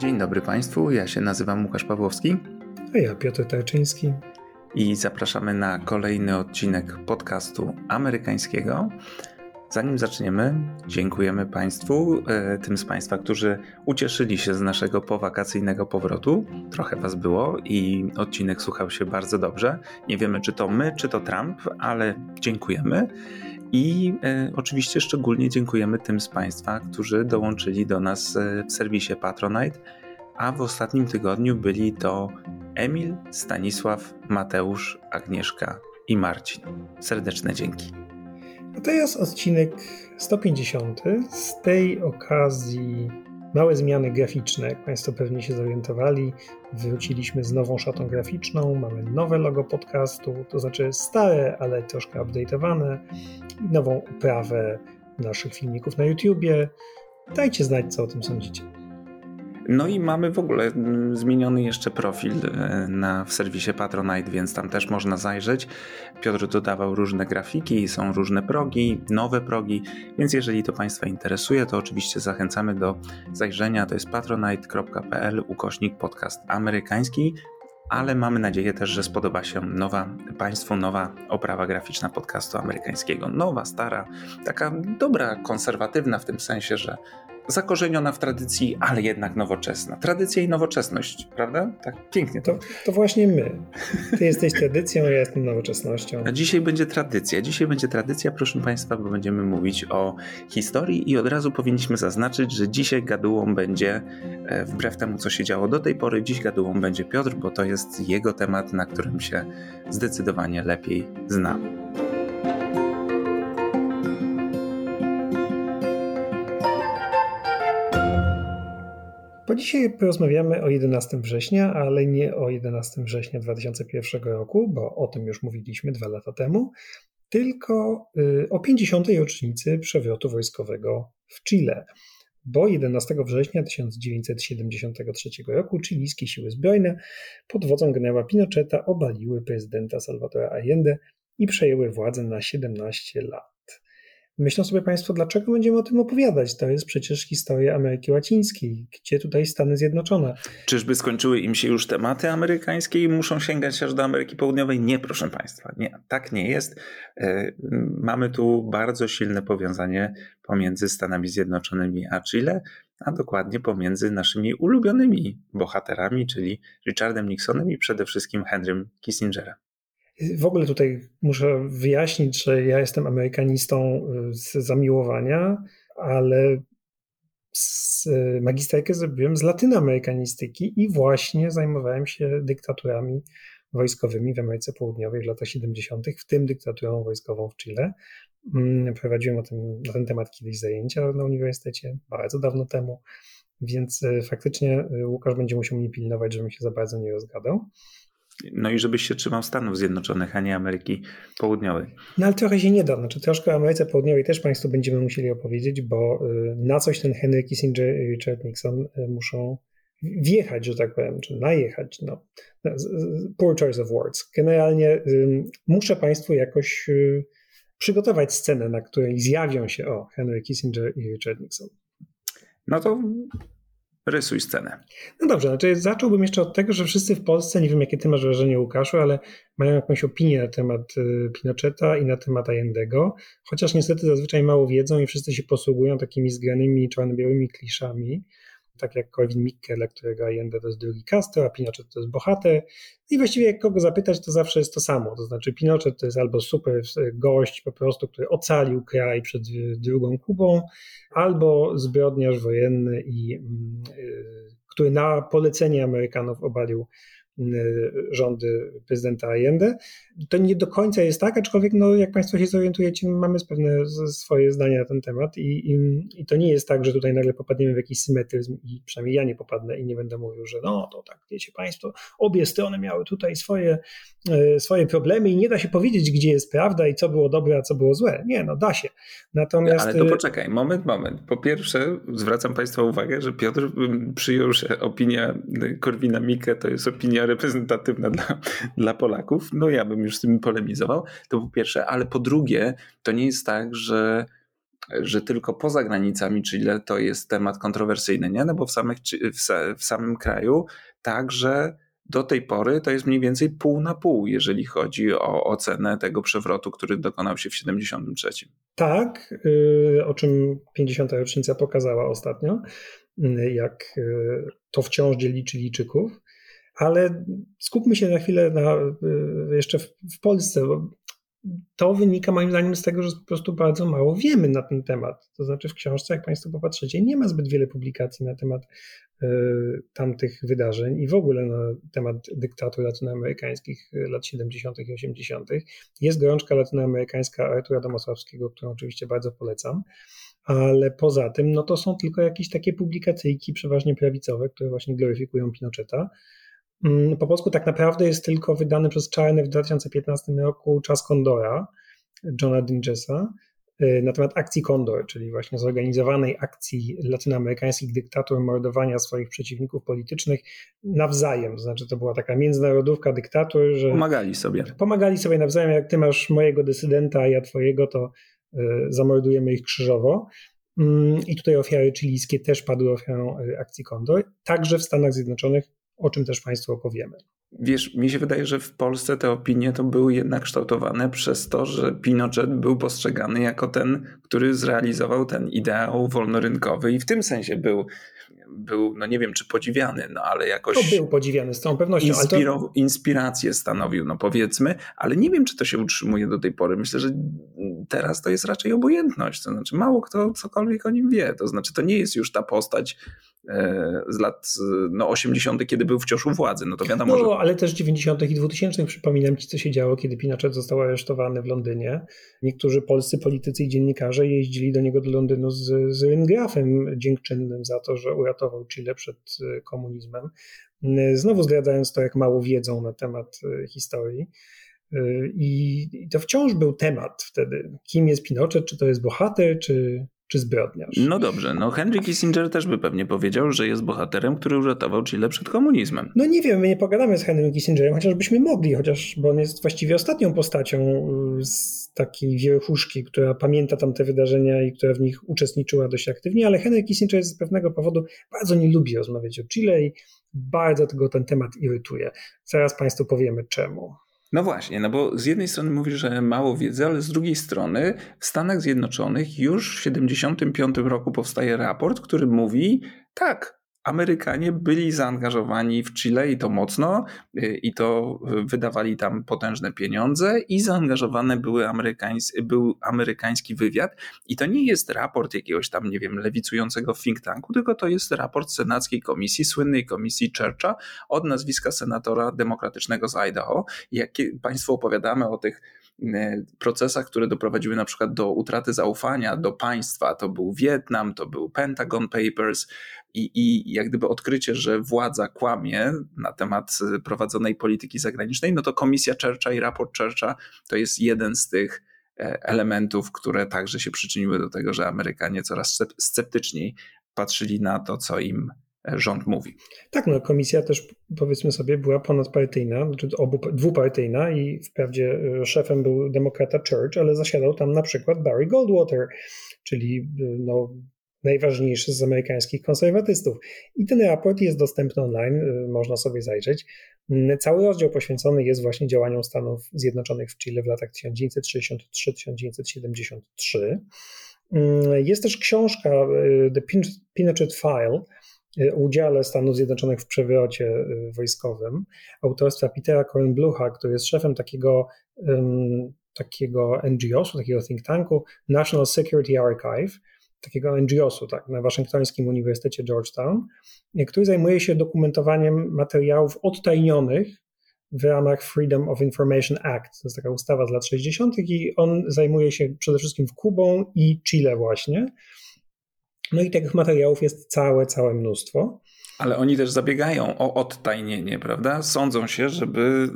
Dzień dobry Państwu, ja się nazywam Łukasz Pawłowski. A ja Piotr Tarczyński. I zapraszamy na kolejny odcinek podcastu amerykańskiego. Zanim zaczniemy, dziękujemy Państwu, e, tym z Państwa, którzy ucieszyli się z naszego powakacyjnego powrotu. Trochę Was było i odcinek słuchał się bardzo dobrze. Nie wiemy, czy to my, czy to Trump, ale dziękujemy. I e, oczywiście szczególnie dziękujemy tym z Państwa, którzy dołączyli do nas e, w serwisie Patronite, a w ostatnim tygodniu byli to Emil, Stanisław, Mateusz, Agnieszka i Marcin. Serdeczne dzięki. To jest odcinek 150. Z tej okazji małe zmiany graficzne, jak Państwo pewnie się zorientowali. Wróciliśmy z nową szatą graficzną, mamy nowe logo podcastu, to znaczy stare, ale troszkę update'owane i nową uprawę naszych filmików na YouTubie. Dajcie znać, co o tym sądzicie. No i mamy w ogóle mm, zmieniony jeszcze profil e, na, w serwisie Patronite, więc tam też można zajrzeć. Piotr dodawał różne grafiki, są różne progi, nowe progi, więc jeżeli to Państwa interesuje, to oczywiście zachęcamy do zajrzenia. To jest patronite.pl ukośnik podcast amerykański ale mamy nadzieję też, że spodoba się nowa Państwu nowa oprawa graficzna podcastu amerykańskiego. Nowa, stara, taka dobra, konserwatywna w tym sensie, że zakorzeniona w tradycji, ale jednak nowoczesna. Tradycja i nowoczesność, prawda? Tak pięknie to. To, to właśnie my. Ty jesteś tradycją, ja jestem nowoczesnością. A dzisiaj będzie tradycja. Dzisiaj będzie tradycja, proszę Państwa, bo będziemy mówić o historii i od razu powinniśmy zaznaczyć, że dzisiaj gadułą będzie, e, wbrew temu, co się działo do tej pory, dziś gadułą będzie Piotr, bo to jest jego temat, na którym się zdecydowanie lepiej zna. Bo dzisiaj porozmawiamy o 11 września, ale nie o 11 września 2001 roku, bo o tym już mówiliśmy dwa lata temu, tylko y, o 50. rocznicy przewrotu wojskowego w Chile. Bo 11 września 1973 roku chilijskie siły zbrojne pod wodzą generała Pinocheta obaliły prezydenta Salvadora Allende i przejęły władzę na 17 lat. Myślą sobie Państwo, dlaczego będziemy o tym opowiadać? To jest przecież historia Ameryki Łacińskiej. Gdzie tutaj Stany Zjednoczone? Czyżby skończyły im się już tematy amerykańskie i muszą sięgać aż do Ameryki Południowej? Nie, proszę Państwa, nie, tak nie jest. E, mamy tu bardzo silne powiązanie pomiędzy Stanami Zjednoczonymi a Chile, a dokładnie pomiędzy naszymi ulubionymi bohaterami, czyli Richardem Nixonem i przede wszystkim Henrym Kissingerem. W ogóle tutaj muszę wyjaśnić, że ja jestem amerykanistą y, z zamiłowania, ale z y, magisterkę zrobiłem z latynoamerykanistyki i właśnie zajmowałem się dyktaturami wojskowymi w Ameryce Południowej w latach 70., w tym dyktaturą wojskową w Chile. Mm, prowadziłem o tym, na ten temat kiedyś zajęcia na uniwersytecie, bardzo dawno temu, więc y, faktycznie Łukasz będzie musiał mnie pilnować, żebym się za bardzo nie rozgadał. No i żebyś się trzymał Stanów Zjednoczonych, a nie Ameryki Południowej. No ale trochę się nie da. Znaczy, troszkę o Ameryce Południowej też Państwu będziemy musieli opowiedzieć, bo y, na coś ten Henry Kissinger i Richard Nixon y, muszą wjechać, że tak powiem, czy najechać. No. Poor choice of words. Generalnie muszę Państwu jakoś y, przygotować scenę, na której zjawią się o Henry Kissinger i Richard Nixon. No to Rysuj scenę. No dobrze, znaczy zacząłbym jeszcze od tego, że wszyscy w Polsce, nie wiem jakie ty masz wrażenie Łukaszu, ale mają jakąś opinię na temat y, Pinocheta i na temat Allendego, chociaż niestety zazwyczaj mało wiedzą i wszyscy się posługują takimi zgranymi czarno-białymi kliszami tak jak Corwin Mikke, dla którego Allende to jest drugi Castro, a Pinochet to jest bohater. I właściwie jak kogo zapytać, to zawsze jest to samo. To znaczy Pinochet to jest albo super gość po prostu, który ocalił kraj przed drugą Kubą, albo zbrodniarz wojenny, i, mm, y, który na polecenie Amerykanów obalił rządy prezydenta Allende. To nie do końca jest tak, aczkolwiek no, jak Państwo się zorientujecie, mamy pewne swoje zdania na ten temat i, i, i, to nie jest tak, że tutaj nagle popadniemy w jakiś symetryzm i przynajmniej ja nie popadnę i nie będę mówił, że no to tak, wiecie Państwo, obie strony miały tutaj swoje, y, swoje problemy i nie da się powiedzieć, gdzie jest prawda i co było dobre, a co było złe. Nie, no da się. Natomiast... Ale to y, poczekaj, moment, moment. Po pierwsze zwracam Państwa uwagę, że Piotr przyjął, że opinia Korwina Mikke to jest opinia reprezentatywna dla, dla Polaków, no ja bym już z tym polemizował, to po pierwsze, ale po drugie, to nie jest tak, że że tylko poza granicami Chile to jest temat kontrowersyjny, nie? No bo w, samych, w, samym kraju także do tej pory to jest mniej więcej pół na pół, jeżeli chodzi o ocenę tego przewrotu, który dokonał się w 73. Tak, y, o czym 50. rocznica pokazała ostatnio, y, jak y, to wciąż dzieli Chilijczyków. Ale skupmy się na chwilę na, jeszcze w, w Polsce, bo to wynika moim zdaniem z tego, że po prostu bardzo mało wiemy na ten temat. To znaczy w książce, jak Państwo popatrzycie, nie ma zbyt wiele publikacji na temat y, tamtych wydarzeń i w ogóle na temat dyktatur latynoamerykańskich lat 70. i 80. Jest gorączka latynoamerykańska Artura Domosławskiego, którą oczywiście bardzo polecam, ale poza tym no to są tylko jakieś takie publikacyjki, przeważnie prawicowe, które właśnie gloryfikują Pinocheta. Mm, po polsku tak naprawdę jest tylko wydany przez Czarny w 2015 roku Czas Kondora Johna Dingesa y, na temat akcji Kondor, czyli właśnie zorganizowanej akcji latynoamerykańskich dyktatur mordowania swoich przeciwników politycznych nawzajem. Znaczy to była taka międzynarodówka dyktatur, że pomagali sobie. Pomagali sobie nawzajem, jak ty masz mojego dysydenta, a ja twojego, to y, zamordujemy ich krzyżowo. Mm, I tutaj ofiary chilijskie też padły ofiarą y, akcji Kondor. Także w Stanach Zjednoczonych o czym też Państwu opowiemy. Wiesz, mi się wydaje, że w Polsce te opinie to były jednak kształtowane przez to, że Pinochet był postrzegany jako ten, który zrealizował ten ideał wolnorynkowy i w tym sensie był, był no nie wiem czy podziwiany, no ale jakoś... To był podziwiany z całą pewnością. to... Inspirację stanowił, no powiedzmy, ale nie wiem czy to się utrzymuje do tej pory. Myślę, że teraz to jest raczej obojętność, to znaczy mało kto cokolwiek o nim wie, to znaczy to nie jest już ta postać E, z lat no, 80., kiedy był wciąż u władzy. No to wiadomo, no, że... ale też 90. i 2000. Przypominam ci, co się działo, kiedy Pinochet został aresztowany w Londynie. Niektórzy polscy politycy i dziennikarze jeździli do niego do Londynu z, z ryngrafem dziękczynnym za to, że uratował Chile przed e, komunizmem. E, znowu zdradzając to, jak mało wiedzą na temat historii. I to wciąż był temat wtedy. Kim jest Pinochet? Czy to jest bohater, czy, czy zbrodniarz. No dobrze, no Henry Kissinger też by pewnie powiedział, że jest bohaterem, który uratował Chile przed komunizmem. No nie wiem, my nie pogadamy z Henrym Kissingerem, chociaż byśmy mogli, chociaż, bo on jest właściwie ostatnią postacią y, z takiej wierchuszki, która pamięta tamte wydarzenia i która w nich uczestniczyła dość aktywnie, ale Henry Kissinger z pewnego powodu bardzo nie lubi rozmawiać o Chile i bardzo tego ten temat irytuje. Zaraz Państwu powiemy czemu. No właśnie, no bo z jednej strony mówisz, że mało wiedzy, ale z drugiej strony w Stanach Zjednoczonych już w 1975 roku powstaje raport, który mówi, tak, Amerykanie byli zaangażowani w Chile i to mocno, y, i to wydawali tam potężne pieniądze, i zaangażowane były amerykański, był amerykański wywiad. I to nie jest raport jakiegoś tam, nie wiem, lewicującego think tanku, tylko to jest raport Senackiej Komisji, słynnej komisji Churcha od nazwiska senatora demokratycznego z Idaho. Jak Państwu opowiadamy o tych y, procesach, które doprowadziły na przykład do utraty zaufania do państwa, to był Wietnam, to był Pentagon Papers, i, i jak gdyby odkrycie, że władza kłamie na temat prowadzonej polityki zagranicznej, no to komisja Churcha i raport Churcha to jest jeden z tych e, elementów, które także się przyczyniły do tego, że Amerykanie coraz sceptyczniej patrzyli na to, co im e, rząd mówi. Tak, no komisja też powiedzmy sobie była ponadpartyjna, znaczy obu, dwupartyjna i wprawdzie e, szefem był demokrata Church, ale zasiadał tam na przykład Barry Goldwater, czyli no, najważniejszy z amerykańskich konserwatystów. I ten raport jest dostępny online, y, można sobie zajrzeć. Mm, cały rozdział poświęcony jest właśnie działaniom Stanów Zjednoczonych w Chile w latach 1963-1973. Mm, jest też książka y, The Pinochet File, y, udziale Stanów Zjednoczonych w przewrocie wojskowym, autorstwa Petera Kornblucha, który jest szefem takiego, takiego NGO-su, takiego think tanku National Security Archive, takiego NGO-su tak, na Waszyngtońskim Uniwersytecie Georgetown, który zajmuje się dokumentowaniem materiałów odtajnionych w ramach Freedom of Information Act. To jest taka ustawa z lat 60. i on zajmuje się przede wszystkim Kubą i Chile właśnie. No i tych materiałów jest całe, całe mnóstwo. Ale oni też zabiegają o odtajnienie, prawda? Sądzą się, żeby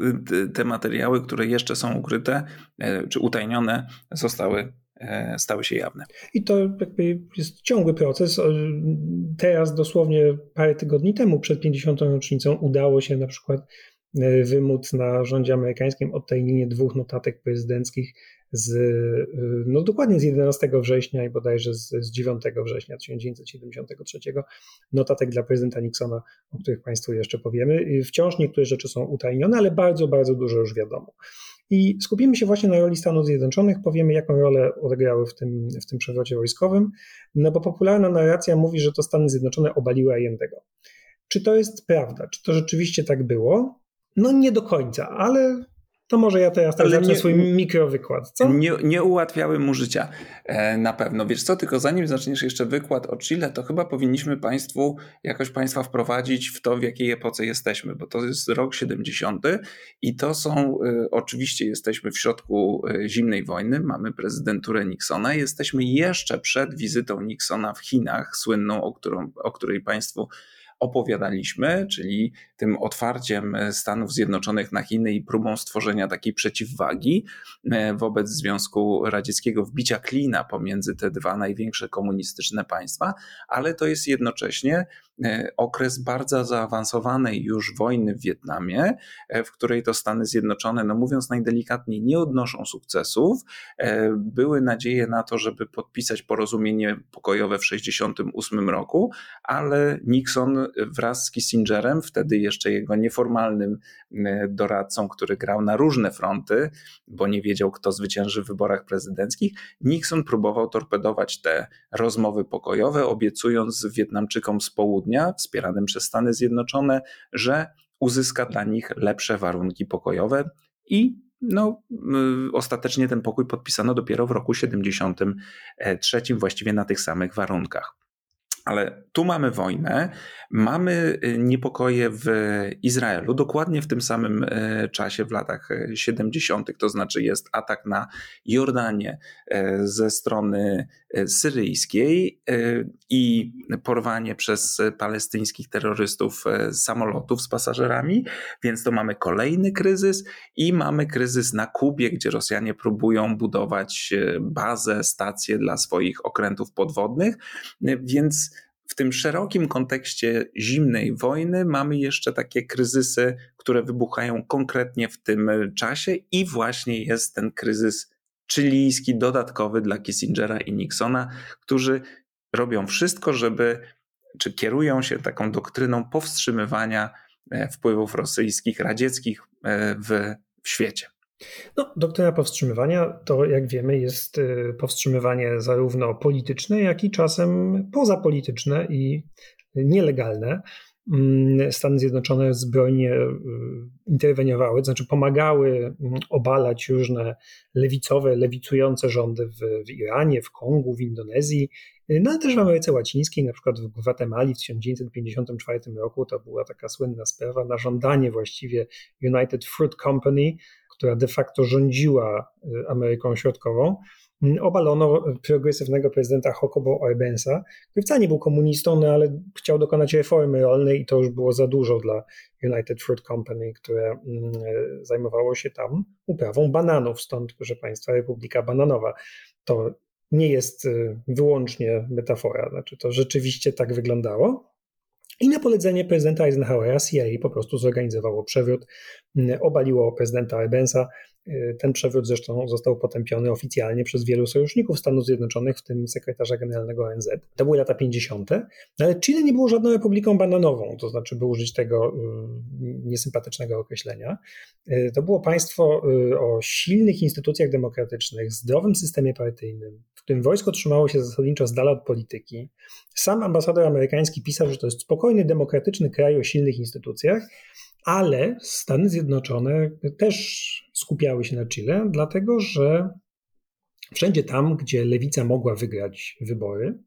te materiały, które jeszcze są ukryte e, czy utajnione, zostały stały się jawne. I to jakby jest ciągły proces. Teraz dosłownie parę tygodni temu, przed 50. rocznicą, udało się na przykład wymóc na rządzie amerykańskim odtajnienie dwóch notatek prezydenckich z, no dokładnie z 11 września i bodajże z, z 9 września 1973, notatek dla prezydenta Nixona, o których Państwu jeszcze powiemy. Wciąż niektóre rzeczy są utajnione, ale bardzo, bardzo dużo już wiadomo. I skupimy się właśnie na roli Stanów Zjednoczonych, powiemy, jaką rolę odegrały w tym, w tym przewrocie wojskowym, no bo popularna narracja mówi, że to Stany Zjednoczone obaliły Allendego. Czy to jest prawda? Czy to rzeczywiście tak było? No nie do końca, ale to może ja teraz tak zacznę nie, swój mikrowykład, co? Nie, nie ułatwiały mu życia e, na pewno. Wiesz co, tylko zanim zaczniesz jeszcze wykład o Chile, to chyba powinniśmy Państwu, jakoś Państwa wprowadzić w to, w jakiej epoce jesteśmy, bo to jest rok 70 i to są, e, oczywiście jesteśmy w środku e, zimnej wojny, mamy prezydenturę Nixona, jesteśmy jeszcze przed wizytą Nixona w Chinach, słynną, o, którą, o której Państwu opowiadaliśmy, czyli tym otwarciem Stanów Zjednoczonych na Chiny i próbą stworzenia takiej przeciwwagi e, wobec Związku Radzieckiego, wbicia klina pomiędzy te dwa największe komunistyczne państwa, ale to jest jednocześnie e, okres bardzo zaawansowanej już wojny w Wietnamie, e, w której to Stany Zjednoczone, no mówiąc najdelikatniej, nie odnoszą sukcesów. Były nadzieje na to, żeby podpisać porozumienie pokojowe w 1968 roku, ale Nixon wraz z Kissingerem, wtedy jeszcze jego nieformalnym e, doradcą, który grał na różne fronty, bo nie wiedział, kto zwycięży w wyborach prezydenckich, Nixon próbował torpedować te rozmowy pokojowe, obiecując Wietnamczykom z południa, wspieranym przez Stany Zjednoczone, że uzyska dla nich lepsze warunki pokojowe i no, ostatecznie ten pokój podpisano dopiero w roku 73, właściwie na tych samych warunkach. Ale tu mamy wojnę, mamy y, niepokoje w Izraelu, dokładnie w tym samym y, czasie, w latach 70., y, to znaczy jest atak na Jordanię ze strony syryjskiej i porwanie przez palestyńskich terrorystów samolotów z pasażerami, więc to mamy kolejny kryzys i mamy kryzys na Kubie, gdzie Rosjanie próbują budować bazę, stację dla swoich okrętów podwodnych, więc w tym szerokim kontekście zimnej wojny mamy jeszcze takie kryzysy, które wybuchają konkretnie w tym czasie, i właśnie jest ten kryzys chilijski, dodatkowy dla Kissingera i Nixona, którzy robią wszystko, żeby, czy kierują się taką doktryną powstrzymywania e, wpływów rosyjskich, radzieckich e, w, w świecie. No, doktryna powstrzymywania to, jak wiemy, jest y, powstrzymywanie zarówno polityczne, jak i czasem pozapolityczne i nielegalne. Mm, Stany Zjednoczone zbrojnie y, interweniowały, to znaczy pomagały mm, obalać różne lewicowe, lewicujące rządy w, w Iranie, w Kongu, w Indonezji, y, no ale też w Ameryce Łacińskiej, na przykład w Gwatemali w 1954 roku. To była taka słynna sprawa na żądanie właściwie United Fruit Company, która de facto rządziła y, Ameryką Środkową, obalono progresywnego prezydenta Hokobo Orbensa, który wcale nie był komunistą, no ale chciał dokonać reformy rolnej i to już było za dużo dla United Fruit Company, które mm, zajmowało się tam uprawą bananów, stąd, proszę Państwa, Republika Bananowa. To nie jest y, wyłącznie metafora, znaczy to rzeczywiście tak wyglądało. I na polecenie prezydenta Eisenhowera CIA po prostu zorganizowało przewrót, mm, obaliło prezydenta Ebensa. Y, ten przewrót zresztą został potępiony oficjalnie przez wielu sojuszników Stanów Zjednoczonych, w tym sekretarza generalnego ONZ. To były lata 50., no ale Chile nie było żadną republiką bananową, to znaczy, by użyć tego y, niesympatycznego określenia. Y, to było państwo o silnych instytucjach demokratycznych, zdrowym systemie partyjnym, w którym wojsko trzymało się zasadniczo z dala od polityki. Sam ambasador amerykański pisał, że to jest spokojny, demokratyczny kraj o silnych instytucjach, ale Stany Zjednoczone też skupiały się na Chile, dlatego że wszędzie tam, gdzie lewica mogła wygrać wybory,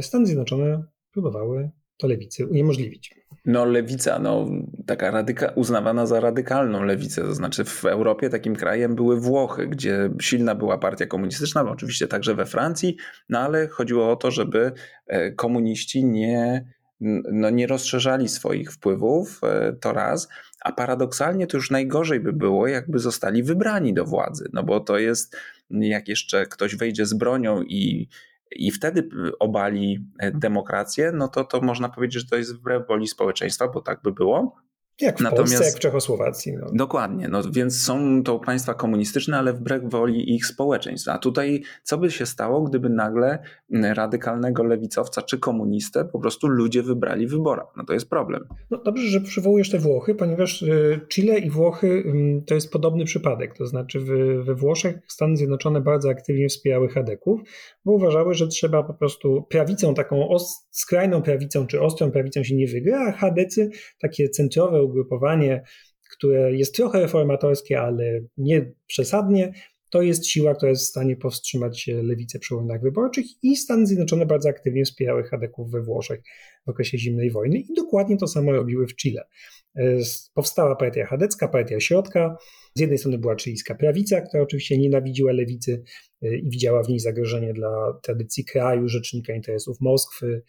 Stany Zjednoczone próbowały to lewicy uniemożliwić. No lewica, no taka radyka, uznawana za radykalną lewicę, to znaczy w Europie takim krajem były Włochy, gdzie silna była partia komunistyczna, oczywiście także we Francji, no ale chodziło o to, żeby e, komuniści nie no, nie rozszerzali swoich wpływów, e, to raz, a paradoksalnie to już najgorzej by było, jakby zostali wybrani do władzy, no bo to jest, jak jeszcze ktoś wejdzie z bronią i, i wtedy obali e, demokrację, no to, to można powiedzieć, że to jest wbrew woli społeczeństwa, bo tak by było. Jak w Natomiast, Polsce, jak w Czechosłowacji. No. Dokładnie, no więc są to państwa komunistyczne, ale wbrew woli ich społeczeństw. A tutaj co by się stało, gdyby nagle radykalnego lewicowca czy komunistę po prostu ludzie wybrali w wyborach? No to jest problem. No dobrze, że przywołujesz te Włochy, ponieważ y, Chile i Włochy to jest podobny przypadek. To znaczy we Włoszech Stany Zjednoczone bardzo aktywnie wspierały Hadeków, bo uważały, że trzeba po prostu prawicą, taką skrajną prawicą czy ostrą prawicą się nie wygra, a Hadecy, takie centrowe ugrupowanie, które jest trochę reformatorskie, ale nie przesadnie, to jest siła, która jest w stanie powstrzymać lewicę przy urnach wyborczych i Stany Zjednoczone bardzo aktywnie wspierały Hadeków we Włoszech w okresie zimnej wojny i dokładnie to samo robiły w Chile. E, powstała partia chadecka, partia środka. Z jednej strony była chilijska prawica, która oczywiście nienawidziła lewicy e, i widziała w niej zagrożenie dla tradycji kraju, rzecznika interesów Moskwy.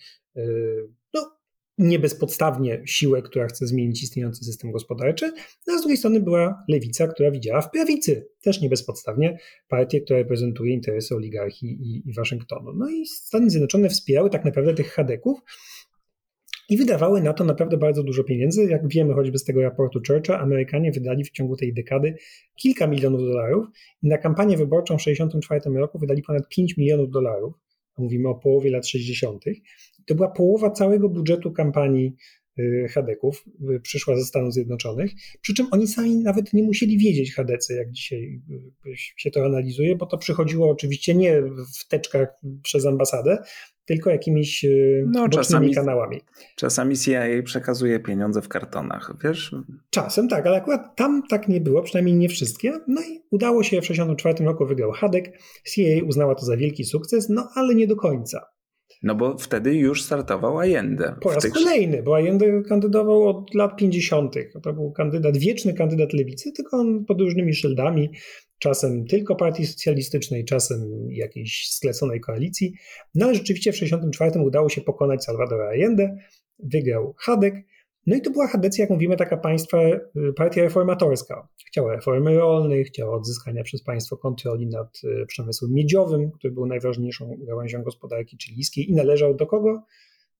Nie bezpodstawnie siłę, która chce zmienić istniejący system gospodarczy, no, a z drugiej strony była lewica, która widziała w prawicy, też nie bezpodstawnie, partię, która reprezentuje interesy oligarchii i, i Waszyngtonu. No i Stany Zjednoczone wspierały tak naprawdę tych chadeków i wydawały na to naprawdę bardzo dużo pieniędzy. Jak wiemy choćby z tego raportu Churcha, Amerykanie wydali w ciągu tej dekady kilka milionów dolarów i na kampanię wyborczą w 1964 roku wydali ponad 5 milionów dolarów. Mówimy o połowie lat 60. To była połowa całego budżetu kampanii y, Hadeków y, przyszła ze Stanów Zjednoczonych, przy czym oni sami nawet nie musieli wiedzieć Hadecy, jak dzisiaj y, się to analizuje, bo to przychodziło oczywiście nie w teczkach przez ambasadę, tylko jakimiś no, czasami, kanałami. Czasami CIA przekazuje pieniądze w kartonach, wiesz? Czasem tak, ale akurat tam tak nie było, przynajmniej nie wszystkie. No i udało się w 1964 roku wygrał Hadek. CIA uznała to za wielki sukces, no ale nie do końca. No bo wtedy już startował Allende. Po raz tych... kolejny, bo Allende kandydował od lat 50. To był kandydat, wieczny kandydat lewicy, tylko on pod różnymi szyldami, czasem tylko partii socjalistycznej, czasem jakiejś skleconej koalicji. No ale rzeczywiście w 1964 udało się pokonać Salvadora Allende, wygrał Hadek, no i to była Hadecja, jak mówimy, taka państwa, y, partia reformatorska. Chciała reformy rolnych, chciała odzyskania przez państwo kontroli nad y, przemysłem miedziowym, który był najważniejszą gałęzią gospodarki chilijskiej i należał do kogo?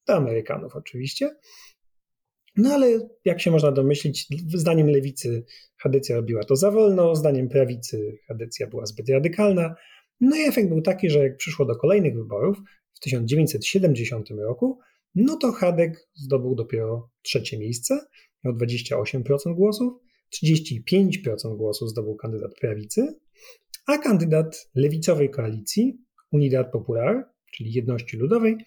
Do Amerykanów oczywiście. No ale jak się można domyślić, zdaniem lewicy Hadecja robiła to za wolno, zdaniem prawicy Hadecja była zbyt radykalna. No i efekt był taki, że jak przyszło do kolejnych wyborów w 1970 roku, no to Hadek zdobył dopiero trzecie miejsce, miał 28% głosów, 35% głosów zdobył kandydat prawicy, a kandydat lewicowej koalicji Unidad Popular, czyli Jedności Ludowej,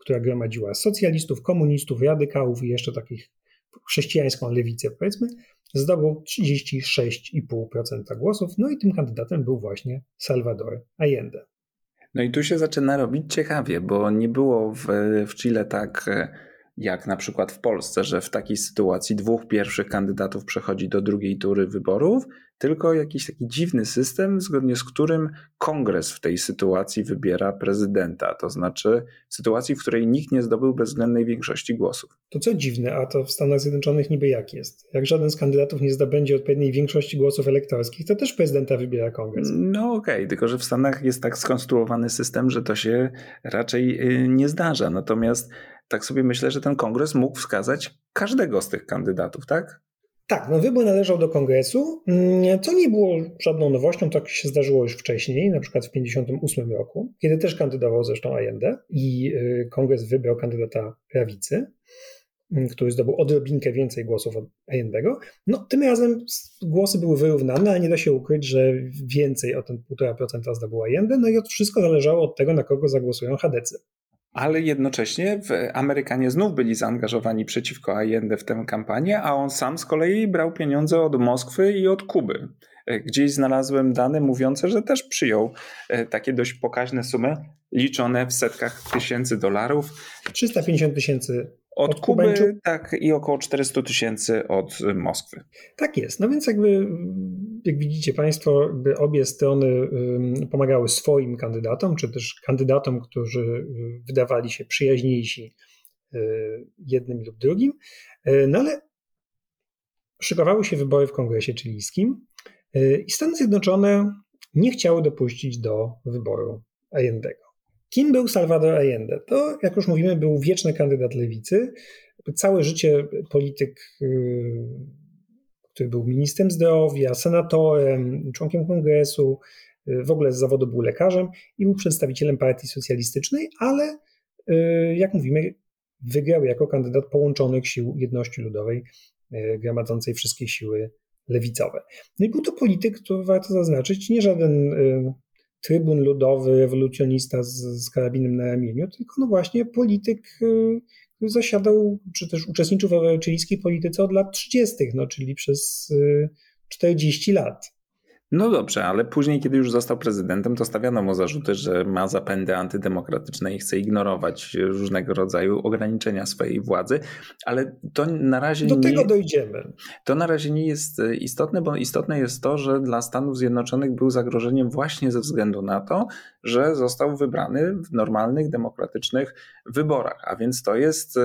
która gromadziła socjalistów, komunistów, radykałów i jeszcze takich chrześcijańską lewicę, powiedzmy, zdobył 36,5% głosów, no i tym kandydatem był właśnie Salvador Allende. No i tu się zaczyna robić ciekawie, bo nie było w, w Chile tak e, jak na przykład w Polsce, że w takiej sytuacji dwóch pierwszych kandydatów przechodzi do drugiej tury wyborów, tylko jakiś taki dziwny system, zgodnie z którym kongres w tej sytuacji wybiera prezydenta. To znaczy w sytuacji, w której nikt nie zdobył bezwzględnej większości głosów. To co dziwne, a to w Stanach Zjednoczonych niby jak jest? Jak żaden z kandydatów nie zdobędzie odpowiedniej większości głosów elektorskich, to też prezydenta wybiera kongres. No okej, okay, tylko że w Stanach jest tak skonstruowany system, że to się raczej y, nie zdarza. Natomiast tak sobie myślę, że ten kongres mógł wskazać każdego z tych kandydatów, tak? Tak, no wybór należał do kongresu, mm, co nie było żadną nowością, tak się zdarzyło już wcześniej, na przykład w 1958 roku, kiedy też kandydował zresztą Allende i y, kongres wybrał kandydata prawicy, mm, który zdobył odrobinkę więcej głosów od Allendego. No, tym razem głosy były wyrównane, ale nie da się ukryć, że więcej o ten 1,5% zdobył Allende, no i od wszystko zależało od tego, na kogo zagłosują Hadecy ale jednocześnie Amerykanie znów byli zaangażowani przeciwko Allende w tę kampanię, a on sam z kolei brał pieniądze od Moskwy i od Kuby. E, gdzieś znalazłem dane mówiące, że też przyjął e, takie dość pokaźne sumy, liczone w setkach tysięcy dolarów. 350 tysięcy od, od Kuby, tak, i około 400 tysięcy od Moskwy. Tak jest. No więc jakby, jak widzicie Państwo, obie strony pomagały swoim kandydatom, czy też kandydatom, którzy y, wydawali się przyjaźniejsi y, jednym lub drugim. Y, no ale szykowały się wybory w kongresie chilijskim i Stany Zjednoczone nie chciały dopuścić do wyboru Allendego. Kim był Salvador Allende? To, jak już mówimy, był wieczny kandydat lewicy. Całe życie polityk, który był ministrem zdrowia, senatorem, członkiem kongresu, w ogóle z zawodu był lekarzem i był przedstawicielem partii socjalistycznej, ale jak mówimy, wygrał jako kandydat połączonych sił jedności ludowej, gromadzącej wszystkie siły lewicowe. No i był to polityk, to warto zaznaczyć, nie żaden trybun ludowy, rewolucjonista z, z karabinem na ramieniu, tylko no właśnie polityk, który zasiadał, czy też uczestniczył w chilijskiej polityce od lat 30., no, czyli przez 40 y, lat. No dobrze, ale później, kiedy już został prezydentem, to stawiano mu zarzuty, że ma zapędy antydemokratyczne i chce ignorować różnego rodzaju ograniczenia swojej władzy, ale to na razie. Do nie, tego dojdziemy. To na razie nie jest istotne, bo istotne jest to, że dla Stanów Zjednoczonych był zagrożeniem właśnie ze względu na to, że został wybrany w normalnych, demokratycznych wyborach. A więc to jest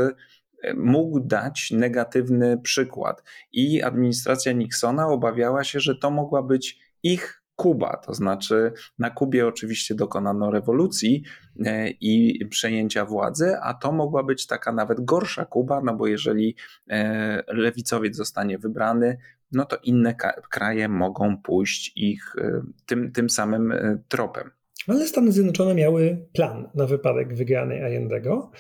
mógł dać negatywny przykład. I administracja Nixona obawiała się, że to mogła być ich Kuba, to znaczy na Kubie oczywiście dokonano rewolucji e, i przejęcia władzy, a to mogła być taka nawet gorsza Kuba, no bo jeżeli e, lewicowiec zostanie wybrany, no to inne kraje mogą pójść ich e, tym, tym samym tropem. Ale Stany Zjednoczone miały plan na wypadek wygranej Allendego,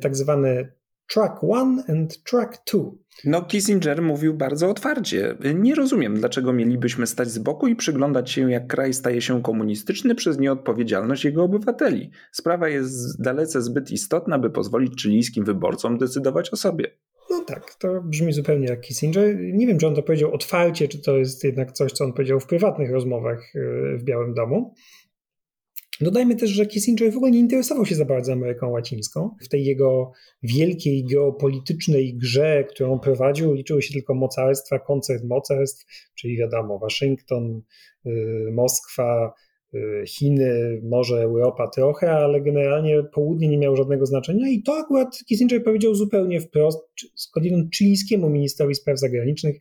tak zwany Track 1 and Track 2. No, Kissinger mówił bardzo otwarcie. Nie rozumiem, dlaczego mielibyśmy stać z boku i przyglądać się, jak kraj staje się komunistyczny przez nieodpowiedzialność jego obywateli. Sprawa jest dalece zbyt istotna, by pozwolić chilijskim wyborcom decydować o sobie. No tak, to brzmi zupełnie jak Kissinger. Nie wiem, czy on to powiedział otwarcie, czy to jest jednak coś, co on powiedział w prywatnych rozmowach e, w Białym Domu. Dodajmy też, że Kissinger w ogóle nie interesował się za bardzo Ameryką Łacińską. W tej jego wielkiej geopolitycznej grze, którą prowadził, liczyły się tylko mocarstwa, koncert mocarstw, czyli wiadomo, Waszyngton, y, Moskwa, y, Chiny, może Europa trochę, ale generalnie południe nie miało żadnego znaczenia i to akurat Kissinger powiedział zupełnie wprost, skądinąd chilijskiemu ministrowi spraw zagranicznych,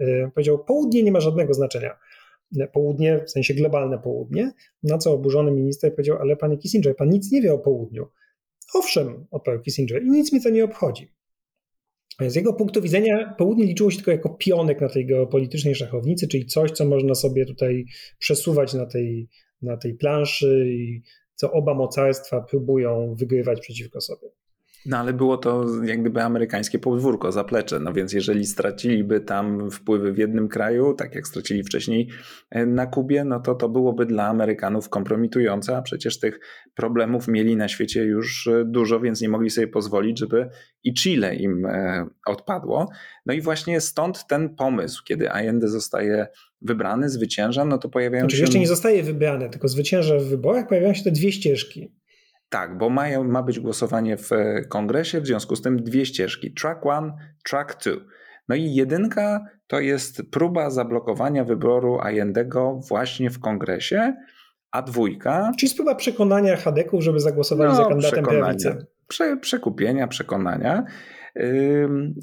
y, powiedział, południe nie ma żadnego znaczenia południe, w sensie globalne południe, na co oburzony minister powiedział, ale panie Kissinger, pan nic nie wie o południu. Owszem, odparł Kissinger, i nic mi to nie obchodzi. Z jego punktu widzenia południe liczyło się tylko jako pionek na tej geopolitycznej szachownicy, czyli coś, co można sobie tutaj przesuwać na tej, na tej planszy i co oba mocarstwa próbują wygrywać przeciwko sobie. No ale było to jak gdyby amerykańskie podwórko, zaplecze. No więc jeżeli straciliby tam wpływy w jednym kraju, tak jak stracili wcześniej e, na Kubie, no to to byłoby dla Amerykanów kompromitujące, a przecież tych problemów mieli na świecie już e, dużo, więc nie mogli sobie pozwolić, żeby i Chile im e, odpadło. No i właśnie stąd ten pomysł, kiedy Allende zostaje wybrany, zwycięża, no to pojawiają znaczy, się... jeszcze nie zostaje wybrany, tylko zwycięża w wyborach, pojawiają się te dwie ścieżki. Tak, bo mają, ma być głosowanie w e, kongresie, w związku z tym dwie ścieżki: track one, track two. No i jedynka to jest próba zablokowania wyboru Allendego właśnie w kongresie, a dwójka. Czyli próba przekonania Hadeków, żeby zagłosowali no, za kandydatem prawicy. Prze, przekupienia, przekonania.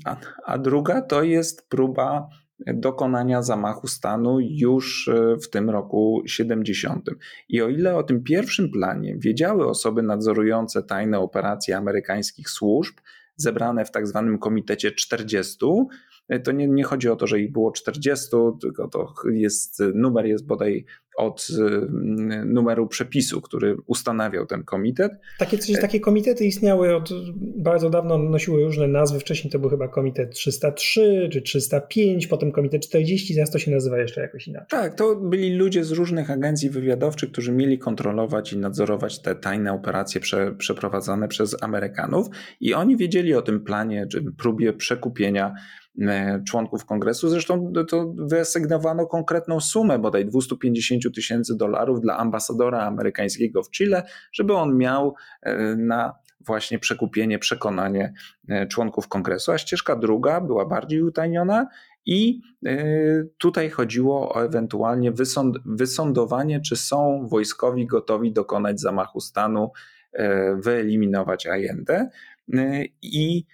A, a druga to jest próba dokonania zamachu stanu już e, w tym roku 70. I o ile o tym pierwszym planie wiedziały osoby nadzorujące tajne operacje amerykańskich służb, zebrane w tak zwanym komitecie 40, e, to nie, nie chodzi o to, że ich było 40, tylko to jest, numer jest bodaj od y, numeru przepisu, który ustanawiał ten komitet. Takie, coś, takie komitety istniały od bardzo dawno, nosiły różne nazwy. Wcześniej to był chyba komitet 303 czy 305, potem komitet 40, teraz to się nazywa jeszcze jakoś inaczej. Tak, to byli ludzie z różnych agencji wywiadowczych, którzy mieli kontrolować i nadzorować te tajne operacje prze, przeprowadzane przez Amerykanów i oni wiedzieli o tym planie, czy próbie przekupienia E, członków kongresu. Zresztą to wyasygnowano konkretną sumę, bodaj 250 tysięcy dolarów dla ambasadora amerykańskiego w Chile, żeby on miał e, na właśnie przekupienie, przekonanie e, członków kongresu. A ścieżka druga była bardziej utajniona i tutaj chodziło o ewentualnie wysąd wysądowanie, czy są wojskowi gotowi dokonać zamachu stanu, wyeliminować Allende. I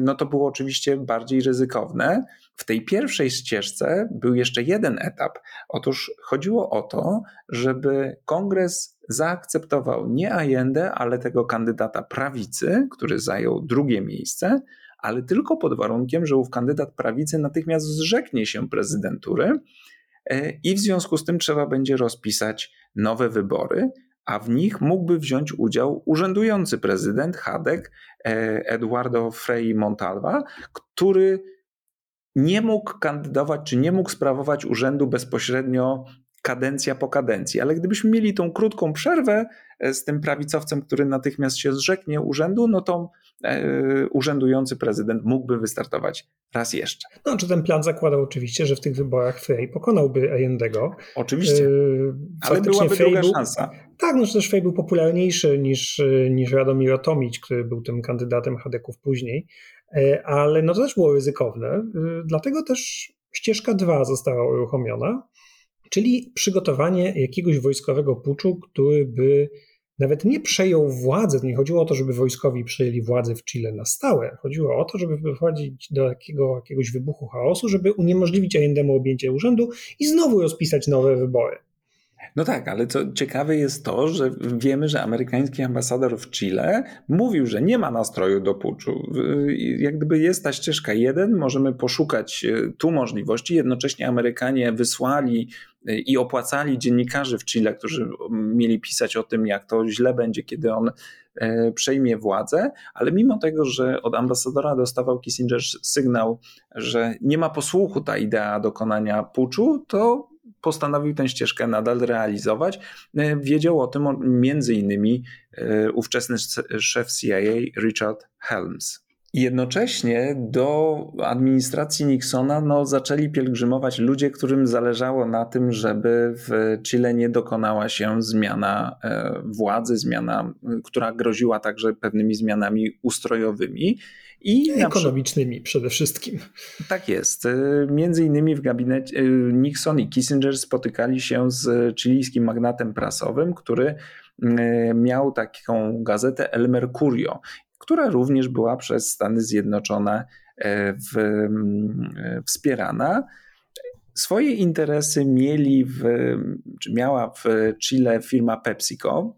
no to było oczywiście bardziej ryzykowne. W tej pierwszej ścieżce był jeszcze jeden etap. Otóż chodziło o to, żeby kongres zaakceptował nie Allende, ale tego kandydata prawicy, który zajął drugie miejsce, ale tylko pod warunkiem, że ów kandydat prawicy natychmiast zrzeknie się prezydentury e, i w związku z tym trzeba będzie rozpisać nowe wybory, a w nich mógłby wziąć udział urzędujący prezydent Hadek e, Eduardo Frei Montalva, który nie mógł kandydować czy nie mógł sprawować urzędu bezpośrednio kadencja po kadencji. Ale gdybyśmy mieli tą krótką przerwę e, z tym prawicowcem, który natychmiast się zrzeknie urzędu, no to e, urzędujący prezydent mógłby wystartować raz jeszcze. No, czy ten plan zakładał oczywiście, że w tych wyborach Frey pokonałby Allendego. Oczywiście, e, ale byłaby Frey druga był, szansa. Tak, no też Frey był popularniejszy niż, niż Radomir Tomić, który był tym kandydatem Hadeków później, ale no to też było ryzykowne, dlatego też ścieżka 2 została uruchomiona czyli przygotowanie jakiegoś wojskowego puczu, który by nawet nie przejął władzy, nie chodziło o to, żeby wojskowi przejęli władzę w Chile na stałe. Chodziło o to, żeby doprowadzić do jakiegoś wybuchu chaosu, żeby uniemożliwić Allendemu objęcie urzędu i znowu rozpisać nowe wybory. No tak, ale co ciekawe jest to, że wiemy, że amerykański ambasador w Chile mówił, że nie ma nastroju do puczu. Jak gdyby jest ta ścieżka jeden, możemy poszukać e, tu możliwości. Jednocześnie Amerykanie wysłali e, i opłacali dziennikarzy w Chile, którzy mieli pisać o tym, jak to źle będzie, kiedy on e, przejmie władzę, ale mimo tego, że od ambasadora dostawał Kissinger sygnał, że nie ma posłuchu ta idea dokonania puczu, to postanowił tę ścieżkę nadal realizować. E, wiedział o tym między innymi e, ówczesny szef CIA Richard Helms. Jednocześnie do administracji Nixona no, zaczęli pielgrzymować ludzie, którym zależało na tym, żeby w Chile nie dokonała się zmiana e, władzy, zmiana, która groziła także pewnymi zmianami ustrojowymi. I ekonomicznymi przede wszystkim. Tak jest. Y, między innymi w gabinecie y, Nixon i Kissinger spotykali się z chilijskim magnatem prasowym, który miał taką gazetę El Mercurio, która również była przez Stany Zjednoczone w, wspierana. Swoje interesy mieli w, czy miała w Chile firma PepsiCo,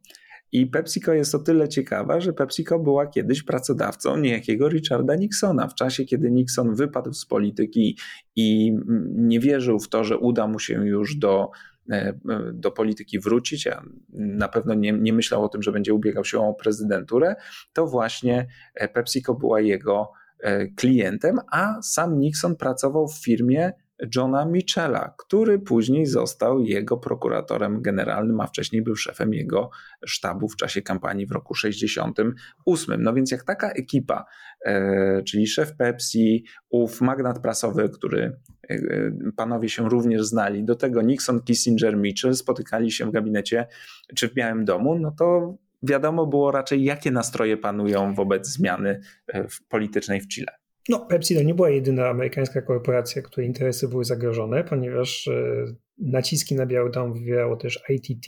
i PepsiCo jest o tyle ciekawa, że PepsiCo była kiedyś pracodawcą niejakiego Richarda Nixona. W czasie, kiedy Nixon wypadł z polityki i nie wierzył w to, że uda mu się już do, e, do polityki wrócić, a na pewno nie, nie myślał o tym, że będzie ubiegał się o prezydenturę, to właśnie e, PepsiCo była jego e, klientem, a sam Nixon pracował w firmie Johna Michela, który później został jego prokuratorem generalnym, a wcześniej był szefem jego sztabu w czasie kampanii w roku 68. No więc jak taka ekipa, e, czyli szef Pepsi, ów magnat prasowy, który e, panowie się również znali, do tego Nixon, Kissinger, Mitchell spotykali się w gabinecie czy w Białym Domu, no to wiadomo było raczej, jakie nastroje panują wobec zmiany e, politycznej w Chile. No, Pepsi to nie była jedyna amerykańska korporacja, której interesy były zagrożone, ponieważ e, naciski na Biały Dom wywierało też ITT,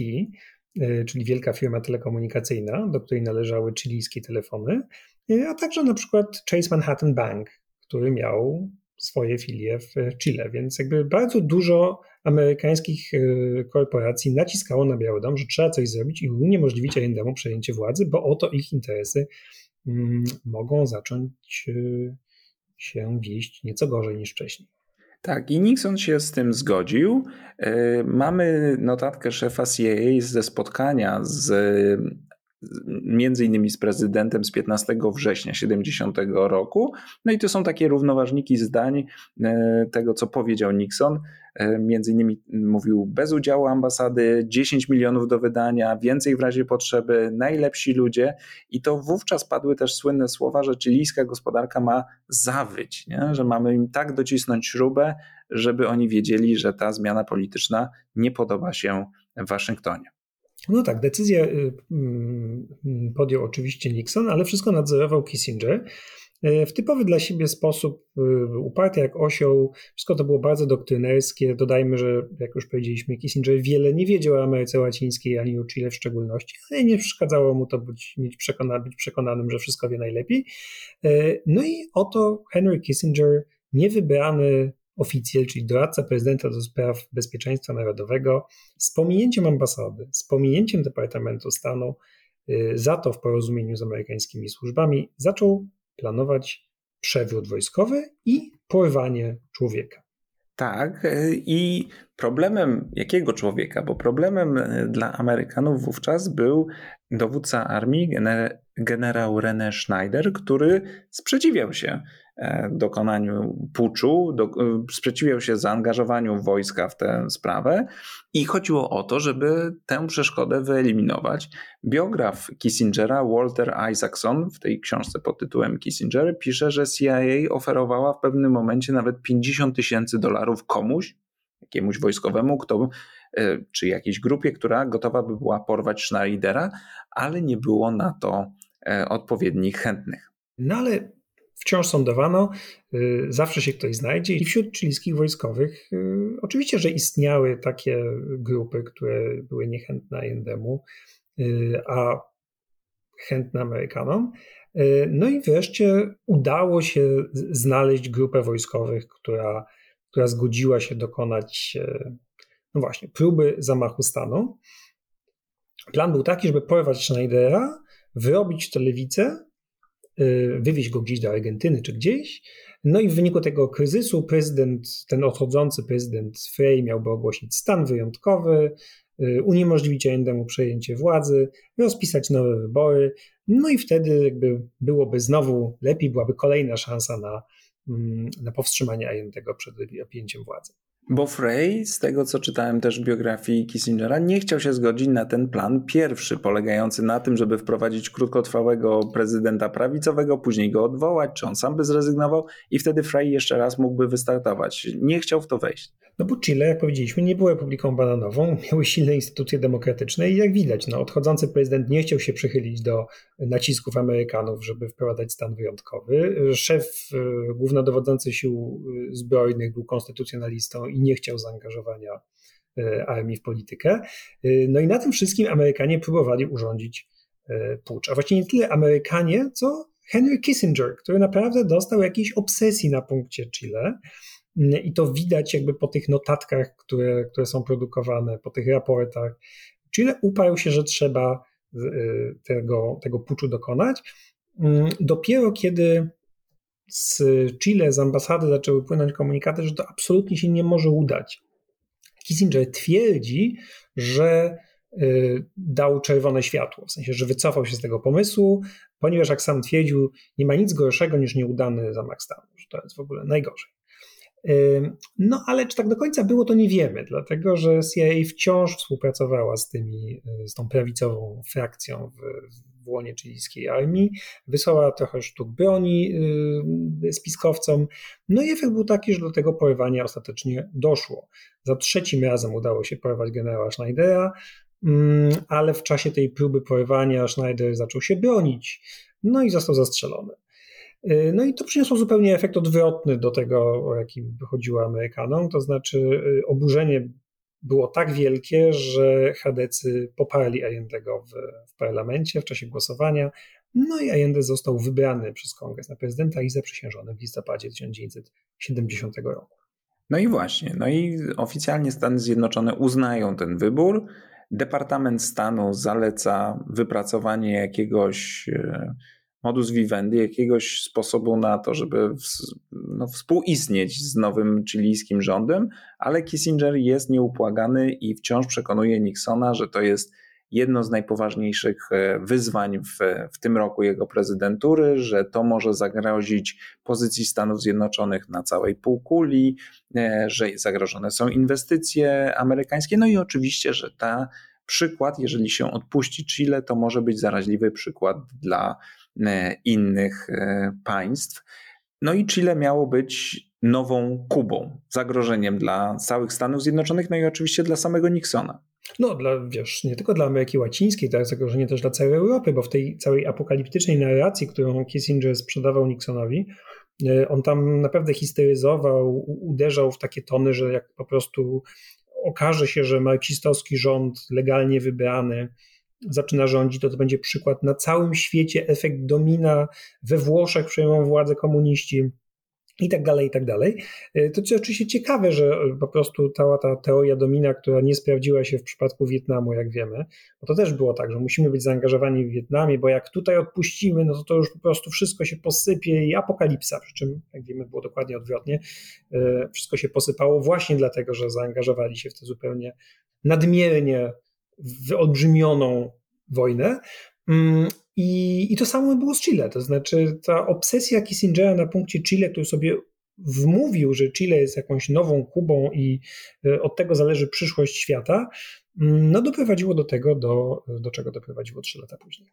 e, czyli wielka firma telekomunikacyjna, do której należały chilijskie telefony, e, a także na przykład Chase Manhattan Bank, który miał swoje filie w Chile, więc jakby bardzo dużo amerykańskich korporacji naciskało na Biały Dom, że trzeba coś zrobić i uniemożliwić Allendemu przejęcie władzy, bo oto ich interesy mm, mogą zacząć się wieść nieco gorzej niż wcześniej. Tak, i Nixon się z tym zgodził. E, mamy notatkę szefa CIA ze spotkania z między innymi z prezydentem z 15 września 70 roku. No i to są takie równoważniki zdań e, tego, co powiedział Nixon. E, między innymi mówił bez udziału ambasady, 10 milionów do wydania, więcej w razie potrzeby, najlepsi ludzie. I to wówczas padły też słynne słowa, że chilijska gospodarka ma zawyć, nie? że mamy im tak docisnąć śrubę, żeby oni wiedzieli, że ta zmiana polityczna nie podoba się w Waszyngtonie. No tak, decyzję y, mm, podjął oczywiście Nixon, ale wszystko nadzorował Kissinger. w typowy dla siebie sposób, uparty jak osioł. Wszystko to było bardzo doktrynerskie. Dodajmy, że jak już powiedzieliśmy, Kissinger wiele nie wiedział o Ameryce Łacińskiej ani o Chile w szczególności, ale nie przeszkadzało mu to być, mieć przekona, być przekonanym, że wszystko wie najlepiej. No i oto Henry Kissinger, niewybrany oficjel, czyli doradca prezydenta do spraw bezpieczeństwa narodowego, z pominięciem ambasady, z pominięciem Departamentu Stanu, y, za to w porozumieniu z amerykańskimi służbami zaczął planować przewrót wojskowy i porwanie człowieka. Tak, y, i problemem jakiego człowieka? Bo problemem y, dla Amerykanów wówczas był dowódca armii, generał René Schneider, który sprzeciwiał się E, dokonaniu puczu, do, e, sprzeciwiał się zaangażowaniu wojska w tę sprawę i chodziło o to, żeby tę przeszkodę wyeliminować. Biograf Kissingera, Walter Isaacson, w tej książce pod tytułem Kissinger, pisze, że CIA oferowała w pewnym momencie nawet 50 tysięcy dolarów komuś, jakiemuś wojskowemu, kto, e, czy jakiejś grupie, która gotowa by była porwać Schneidera, ale nie było na to odpowiednich chętnych. No ale wciąż sądowano, y, zawsze się ktoś znajdzie i wśród chilijskich wojskowych y, oczywiście, że istniały takie grupy, które były niechętne Allendemu, y, a chętne Amerykanom. No i wreszcie udało się znaleźć grupę wojskowych, która, która zgodziła się dokonać no właśnie, próby zamachu stanu. Plan był taki, żeby porwać Schneidera, wyrobić tę lewicę Y, wywieźć go gdzieś do Argentyny czy gdzieś. No i w wyniku tego kryzysu prezydent, ten odchodzący prezydent Frey miałby ogłosić stan wyjątkowy, y, uniemożliwić Allendemu przejęcie władzy, rozpisać nowe wybory, no i wtedy jakby byłoby znowu lepiej, byłaby kolejna szansa na, mm, na powstrzymanie Allendego przed objęciem władzy. Bo Frey, z tego co czytałem też w biografii Kissingera, nie chciał się zgodzić na ten plan pierwszy, polegający na tym, żeby wprowadzić krótkotrwałego prezydenta prawicowego, później go odwołać, czy on sam by zrezygnował i wtedy Frey jeszcze raz mógłby wystartować. Nie chciał w to wejść. No bo Chile, jak powiedzieliśmy, nie było republiką bananową, miały silne instytucje demokratyczne i jak widać, no, odchodzący prezydent nie chciał się przychylić do nacisków Amerykanów, żeby wprowadzać stan wyjątkowy. Szef e, głównodowodzący sił e, zbrojnych był konstytucjonalistą i nie chciał zaangażowania e, armii w politykę. No i na tym wszystkim Amerykanie próbowali urządzić pucz. A właściwie nie tyle Amerykanie, co Henry Kissinger, który naprawdę dostał jakiejś obsesji na punkcie Chile. I to widać jakby po tych notatkach, które, które są produkowane, po tych raportach. Chile uparł się, że trzeba y, tego, tego puczu dokonać. Mm, dopiero kiedy z Chile, z ambasady zaczęły płynąć komunikaty, że to absolutnie się nie może udać. Kissinger twierdzi, że y, dał czerwone światło, w sensie, że wycofał się z tego pomysłu, ponieważ jak sam twierdził, nie ma nic gorszego niż nieudany zamach stanu, że to jest w ogóle najgorzej. No ale czy tak do końca było, to nie wiemy, dlatego że CIA wciąż współpracowała z, tymi, y, z tą prawicową frakcją w, w łonie chilijskiej armii, wysłała trochę sztuk broni y, spiskowcom, no i efekt był taki, że do tego porwania ostatecznie doszło. Za trzecim razem udało się porwać generała Schneidera, ale w czasie tej próby porwania Schneider zaczął się bronić, no i został zastrzelony. Y, no i to przyniosło zupełnie efekt odwrotny do tego, o jaki chodziło Amerykanom, to znaczy y, oburzenie było tak wielkie, że Chadecy poparli Allendego w, w parlamencie w czasie głosowania, no i Allende został wybrany przez kongres na prezydenta i zaprzysiężony w listopadzie 1970 roku. No i właśnie, no i oficjalnie Stany Zjednoczone uznają ten wybór. Departament Stanu zaleca wypracowanie jakiegoś y, modus vivendi, jakiegoś sposobu na to, żeby no, współistnieć z nowym chilijskim rządem, ale Kissinger jest nieupłagany i wciąż przekonuje Nixona, że to jest jedno z najpoważniejszych e, wyzwań w, w tym roku jego prezydentury, że to może zagrozić pozycji Stanów Zjednoczonych na całej półkuli, e, że zagrożone są inwestycje amerykańskie, no i oczywiście, że ta przykład, jeżeli się odpuści Chile, to może być zaraźliwy przykład dla innych e, państw. No i Chile miało być nową Kubą, zagrożeniem dla całych Stanów Zjednoczonych, no i oczywiście dla samego Nixona. No, dla, wiesz, nie tylko dla Ameryki Łacińskiej, jest zagrożenie też dla całej Europy, bo w tej całej apokaliptycznej narracji, którą Kissinger sprzedawał Nixonowi, e, on tam naprawdę histeryzował, uderzał w takie tony, że jak po prostu okaże się, że marksistowski rząd legalnie wybrany zaczyna rządzić, to to będzie przykład na całym świecie, efekt domina, we Włoszech przejmą władzę komuniści i tak dalej, i tak dalej. E, to co oczywiście ciekawe, że po prostu cała ta teoria domina, która nie sprawdziła się w przypadku Wietnamu, jak wiemy, bo to też było tak, że musimy być zaangażowani w Wietnamie, bo jak tutaj odpuścimy, no to to już po prostu wszystko się posypie i apokalipsa, przy czym, jak wiemy, było dokładnie odwrotnie. E, wszystko się posypało właśnie dlatego, że zaangażowali się w tę zupełnie nadmiernie wyolbrzymioną wojnę. Mm, I, I to samo było z Chile. To znaczy, ta obsesja Kissingera na punkcie Chile, który sobie wmówił, że Chile jest jakąś nową Kubą i e, od tego zależy przyszłość świata, mm, no doprowadziło do tego, do, do czego doprowadziło trzy lata później.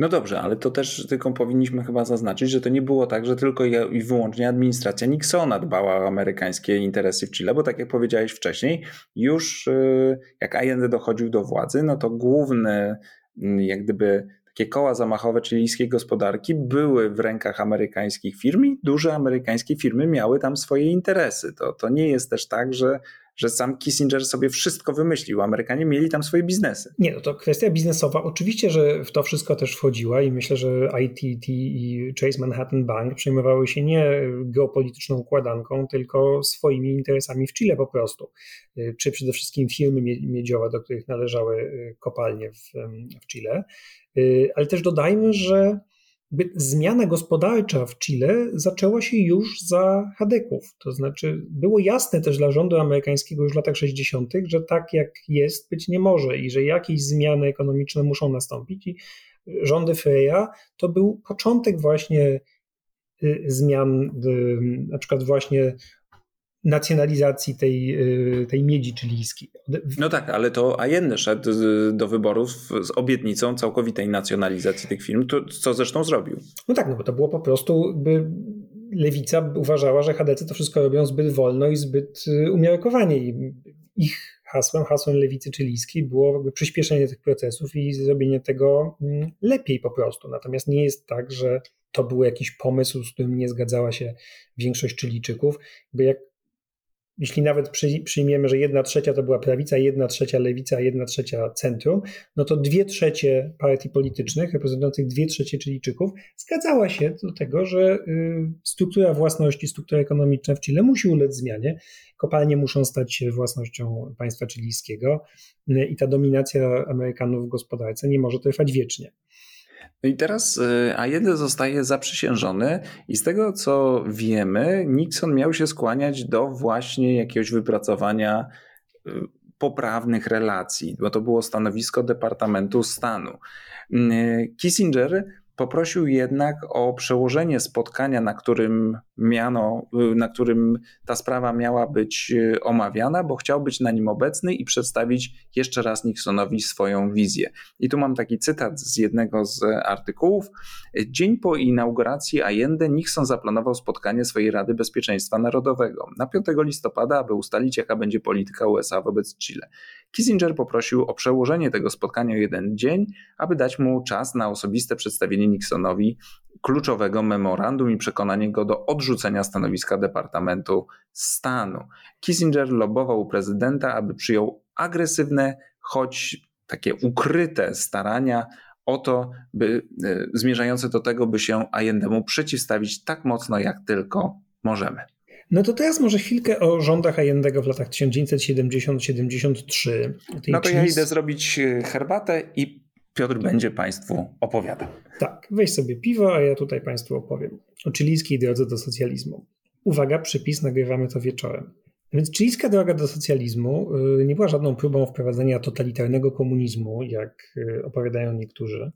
No dobrze, ale to też tylko powinniśmy chyba zaznaczyć, że to nie było tak, że tylko i wyłącznie administracja Nixona dbała o amerykańskie interesy w Chile, bo tak jak powiedziałeś wcześniej, już e, jak Allende dochodził do władzy, no to główny mm, jak gdyby takie koła zamachowe chilijskiej gospodarki były w rękach amerykańskich firm i duże amerykańskie firmy miały tam swoje interesy. To, to nie jest też tak, że, że sam Kissinger sobie wszystko wymyślił. Amerykanie mieli tam swoje biznesy. Nie, no to kwestia biznesowa. Oczywiście, że w to wszystko też wchodziła i myślę, że ITT i Chase Manhattan Bank przejmowały się nie geopolityczną układanką, tylko swoimi interesami w Chile po prostu. Czy przede wszystkim firmy miedziowe, do których należały kopalnie w, w Chile. Y, ale też dodajmy, że zmiana gospodarcza w Chile zaczęła się już za Hadeków. To znaczy, było jasne też dla rządu amerykańskiego już w latach 60., że tak jak jest, być nie może i że jakieś zmiany ekonomiczne muszą nastąpić. I rządy Freya to był początek właśnie y, zmian, na przykład właśnie nacjonalizacji tej, y, tej miedzi chilijskiej. No tak, ale to Allende szedł do wyborów z obietnicą całkowitej nacjonalizacji tych firm, co zresztą zrobił. No tak, no bo to było po prostu by lewica uważała, że Hadecy to wszystko robią zbyt wolno i zbyt y, umiarkowanie i ich hasłem, hasłem lewicy chilijskiej było przyspieszenie tych procesów i zrobienie tego mm, lepiej po prostu. Natomiast nie jest tak, że to był jakiś pomysł, z którym nie zgadzała się większość Chilijczyków, bo jak jeśli nawet przyjmiemy, że jedna trzecia to była prawica, jedna trzecia lewica, jedna trzecia centrum, no to dwie trzecie partii politycznych reprezentujących dwie trzecie Chilijczyków zgadzała się do tego, że y, struktura własności, struktura ekonomiczna w Chile musi ulec zmianie. Kopalnie muszą stać się własnością państwa chilijskiego y, i ta dominacja Amerykanów w gospodarce nie może trwać wiecznie. No i teraz y, Allende zostaje zaprzysiężony i z tego co wiemy, Nixon miał się skłaniać do właśnie jakiegoś wypracowania y, poprawnych relacji, bo to było stanowisko Departamentu Stanu. Y, Kissinger Poprosił jednak o przełożenie spotkania, na którym miano, na którym ta sprawa miała być e, omawiana, bo chciał być na nim obecny i przedstawić jeszcze raz Nixonowi swoją wizję. I tu mam taki cytat z jednego z artykułów. Dzień po inauguracji Allende Nixon zaplanował spotkanie swojej Rady Bezpieczeństwa Narodowego na 5 listopada, aby ustalić, jaka będzie polityka USA wobec Chile. Kissinger poprosił o przełożenie tego spotkania o jeden dzień, aby dać mu czas na osobiste przedstawienie Nixonowi kluczowego memorandum i przekonanie go do odrzucenia stanowiska Departamentu Stanu. Kissinger lobował prezydenta, aby przyjął agresywne, choć takie ukryte starania o to, by y, zmierzające do tego, by się Allendemu przeciwstawić tak mocno, jak tylko możemy. No to teraz może chwilkę o rządach Allendego w latach 1970-73. No to ja idę zrobić e, herbatę i Piotr będzie Państwu opowiadał. Tak, weź sobie piwo, a ja tutaj Państwu opowiem o chilijskiej drodze do socjalizmu. Uwaga, przypis, nagrywamy to wieczorem. Więc chilijska droga do socjalizmu e, nie była żadną próbą wprowadzenia totalitarnego komunizmu, jak e, opowiadają niektórzy,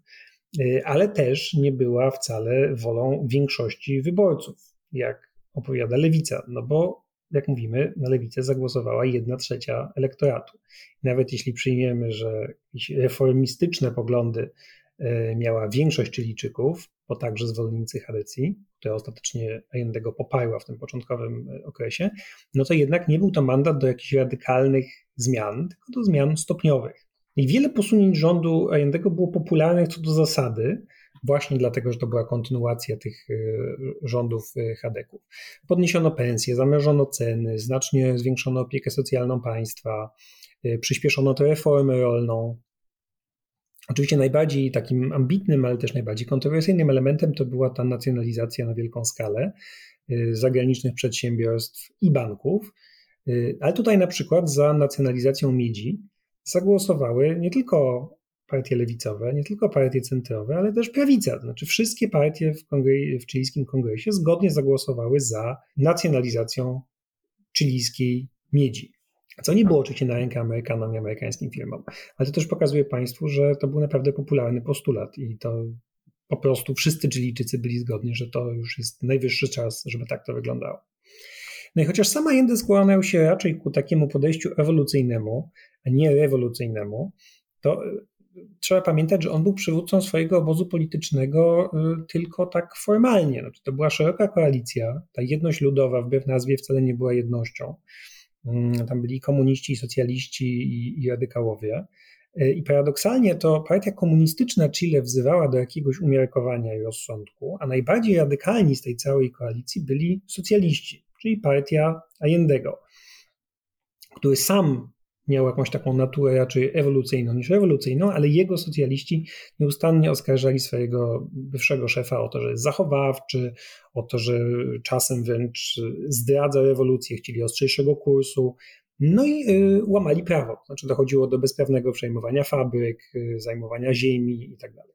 ale też nie była wcale wolą większości wyborców, jak opowiada lewica, no bo jak mówimy, na lewicę zagłosowała jedna trzecia elektoratu. Nawet jeśli przyjmiemy, że reformistyczne poglądy e, miała większość Chilijczyków, bo także zwolennicy Hadecji, która ostatecznie Allendego poparła w tym początkowym e, okresie, no to jednak nie był to mandat do jakichś radykalnych zmian, tylko do zmian stopniowych. I wiele posunięć rządu Allendego było popularnych co do zasady, właśnie dlatego, że to była kontynuacja tych e, rządów e, Hadeków. Podniesiono pensje, zamierzono ceny, znacznie zwiększono opiekę socjalną państwa, przyspieszono tę reformę rolną, Oczywiście najbardziej takim ambitnym, ale też najbardziej kontrowersyjnym elementem to była ta nacjonalizacja na wielką skalę y, zagranicznych przedsiębiorstw i banków. Y, ale tutaj na przykład za nacjonalizacją miedzi zagłosowały nie tylko partie lewicowe, nie tylko partie centrowe, ale też prawica. Znaczy wszystkie partie w, kongre- w chilijskim kongresie zgodnie zagłosowały za nacjonalizacją chilijskiej miedzi. Co nie było oczywiście na rękę Amerykanom i amerykańskim firmom, ale to też pokazuje Państwu, że to był naprawdę popularny postulat i to po prostu wszyscy Chilijczycy byli zgodni, że to już jest najwyższy czas, żeby tak to wyglądało. No i chociaż sama Allende skłaniał się raczej ku takiemu podejściu ewolucyjnemu, a nie rewolucyjnemu, to trzeba pamiętać, że on był przywódcą swojego obozu politycznego e, tylko tak formalnie. Znaczy, to była szeroka koalicja, ta jedność ludowa wbrew nazwie wcale nie była jednością. Mm, tam byli komuniści, socjaliści i, i radykałowie. E, I paradoksalnie to partia komunistyczna Chile wzywała do jakiegoś umiarkowania i rozsądku, a najbardziej radykalni z tej całej koalicji byli socjaliści, czyli partia Allendego, który sam miał jakąś taką naturę raczej ewolucyjną niż rewolucyjną, ale jego socjaliści nieustannie oskarżali swojego bywszego szefa o to, że jest zachowawczy, o to, że czasem wręcz zdradza rewolucję, chcieli ostrzejszego kursu. No i y, łamali prawo, znaczy dochodziło do bezprawnego przejmowania fabryk, y, zajmowania ziemi itd. Tak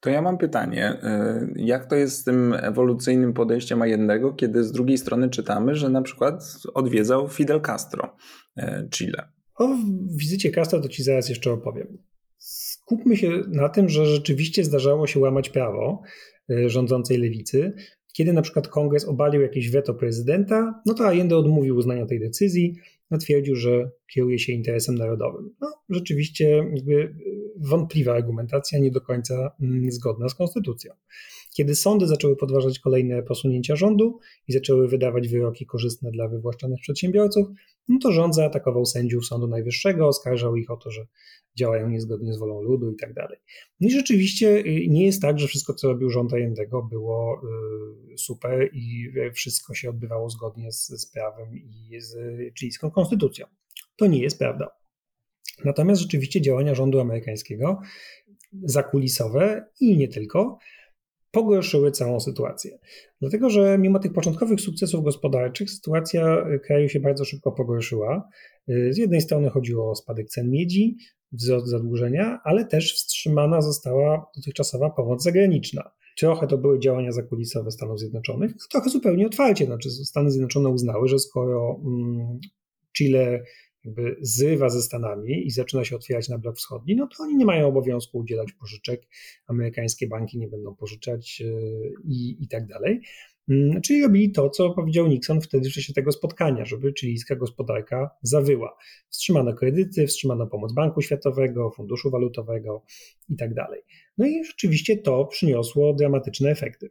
to ja mam pytanie, y, jak to jest z tym ewolucyjnym podejściem jednego, kiedy z drugiej strony czytamy, że na przykład odwiedzał Fidel Castro Chile? O wizycie Castra to ci zaraz jeszcze opowiem. Skupmy się na tym, że rzeczywiście zdarzało się łamać prawo y, rządzącej lewicy. Kiedy na przykład kongres obalił jakieś weto prezydenta, no to Allende odmówił uznania tej decyzji, no twierdził, że kieruje się interesem narodowym. No, rzeczywiście jakby wątpliwa argumentacja, nie do końca mm, zgodna z konstytucją. Kiedy sądy zaczęły podważać kolejne posunięcia rządu i zaczęły wydawać wyroki korzystne dla wywłaszczanych przedsiębiorców, no to rząd zaatakował sędziów Sądu Najwyższego, oskarżał ich o to, że działają niezgodnie z wolą ludu i tak dalej. No i rzeczywiście y, nie jest tak, że wszystko, co robił rząd Allendego było y, super i wszystko się odbywało zgodnie z, z prawem i z chilijską konstytucją. To nie jest prawda. Natomiast rzeczywiście działania rządu amerykańskiego zakulisowe i nie tylko pogorszyły całą sytuację. Dlatego, że mimo tych początkowych sukcesów gospodarczych, sytuacja kraju się bardzo szybko pogorszyła. Z jednej strony chodziło o spadek cen miedzi, wzrost zadłużenia, ale też wstrzymana została dotychczasowa pomoc zagraniczna. Trochę to były działania zakulisowe Stanów Zjednoczonych, trochę zupełnie otwarcie. Znaczy Stany Zjednoczone uznały, że skoro mm, Chile jakby zrywa ze Stanami i zaczyna się otwierać na blok wschodni, no to oni nie mają obowiązku udzielać pożyczek, amerykańskie banki nie będą pożyczać e, i, i tak dalej. Mm, czyli robili to, co powiedział Nixon wtedy w czasie tego spotkania, żeby chilijska gospodarka zawyła. Wstrzymano kredyty, wstrzymano pomoc Banku Światowego, Funduszu Walutowego i tak dalej. No i rzeczywiście to przyniosło dramatyczne efekty.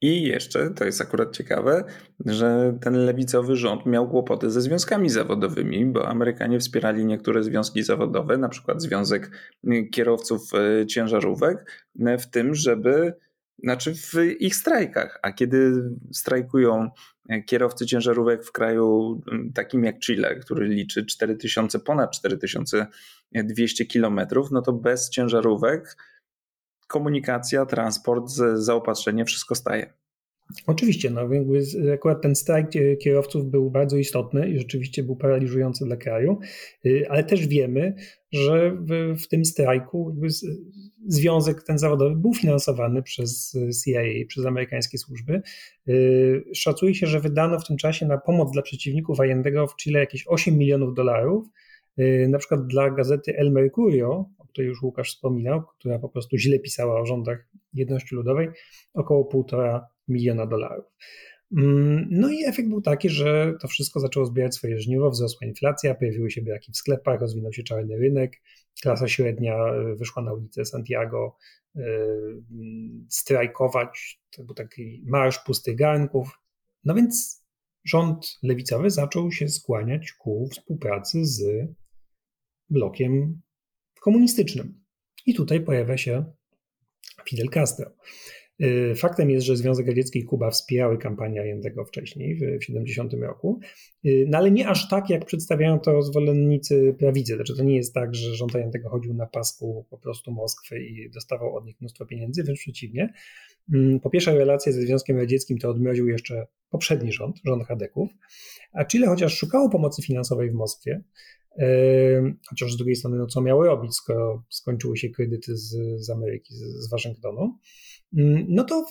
I jeszcze, to jest akurat ciekawe, że ten lewicowy rząd miał kłopoty ze związkami zawodowymi, bo Amerykanie wspierali niektóre związki zawodowe, na przykład Związek Kierowców e, Ciężarówek, w tym, żeby, znaczy w ich strajkach, a kiedy strajkują kierowcy ciężarówek w kraju takim jak Chile, który liczy 4000, ponad 4200 kilometrów, no to bez ciężarówek komunikacja, transport, zaopatrzenie, wszystko staje. Oczywiście, no akurat ten strajk kierowców był bardzo istotny i rzeczywiście był paraliżujący dla kraju, y, ale też wiemy, że w, w tym strajku związek ten zawodowy był finansowany przez CIA, przez amerykańskie służby. Y, szacuje się, że wydano w tym czasie na pomoc dla przeciwników Allendego w Chile jakieś 8 milionów dolarów, y, na przykład dla gazety El Mercurio, której już Łukasz wspominał, która po prostu źle pisała o rządach jedności ludowej, około półtora miliona dolarów. Mm, no i efekt był taki, że to wszystko zaczęło zbierać swoje żniwo, wzrosła inflacja, pojawiły się braki w sklepach, rozwinął się czarny rynek, klasa średnia e, wyszła na ulicę Santiago e, strajkować, to był taki marsz pustych garnków. No więc rząd lewicowy zaczął się skłaniać ku współpracy z blokiem komunistycznym. I tutaj pojawia się Fidel Castro. Y, faktem jest, że Związek Radziecki i Kuba wspierały kampanię Allendego wcześniej, w 1970 roku, y, no ale nie aż tak, jak przedstawiają to zwolennicy prawicy. Znaczy, to nie jest tak, że rząd Allendego chodził na pasku po prostu Moskwy i dostawał od nich mnóstwo pieniędzy, wręcz przeciwnie. Mm, po pierwsze, relacje ze Związkiem Radzieckim to odmroził jeszcze poprzedni rząd, rząd Hadeków, a Chile chociaż szukało pomocy finansowej w Moskwie, chociaż z drugiej strony, no co miało robić, skoro skończyły się kredyty z, z Ameryki, z, z Waszyngtonu, no to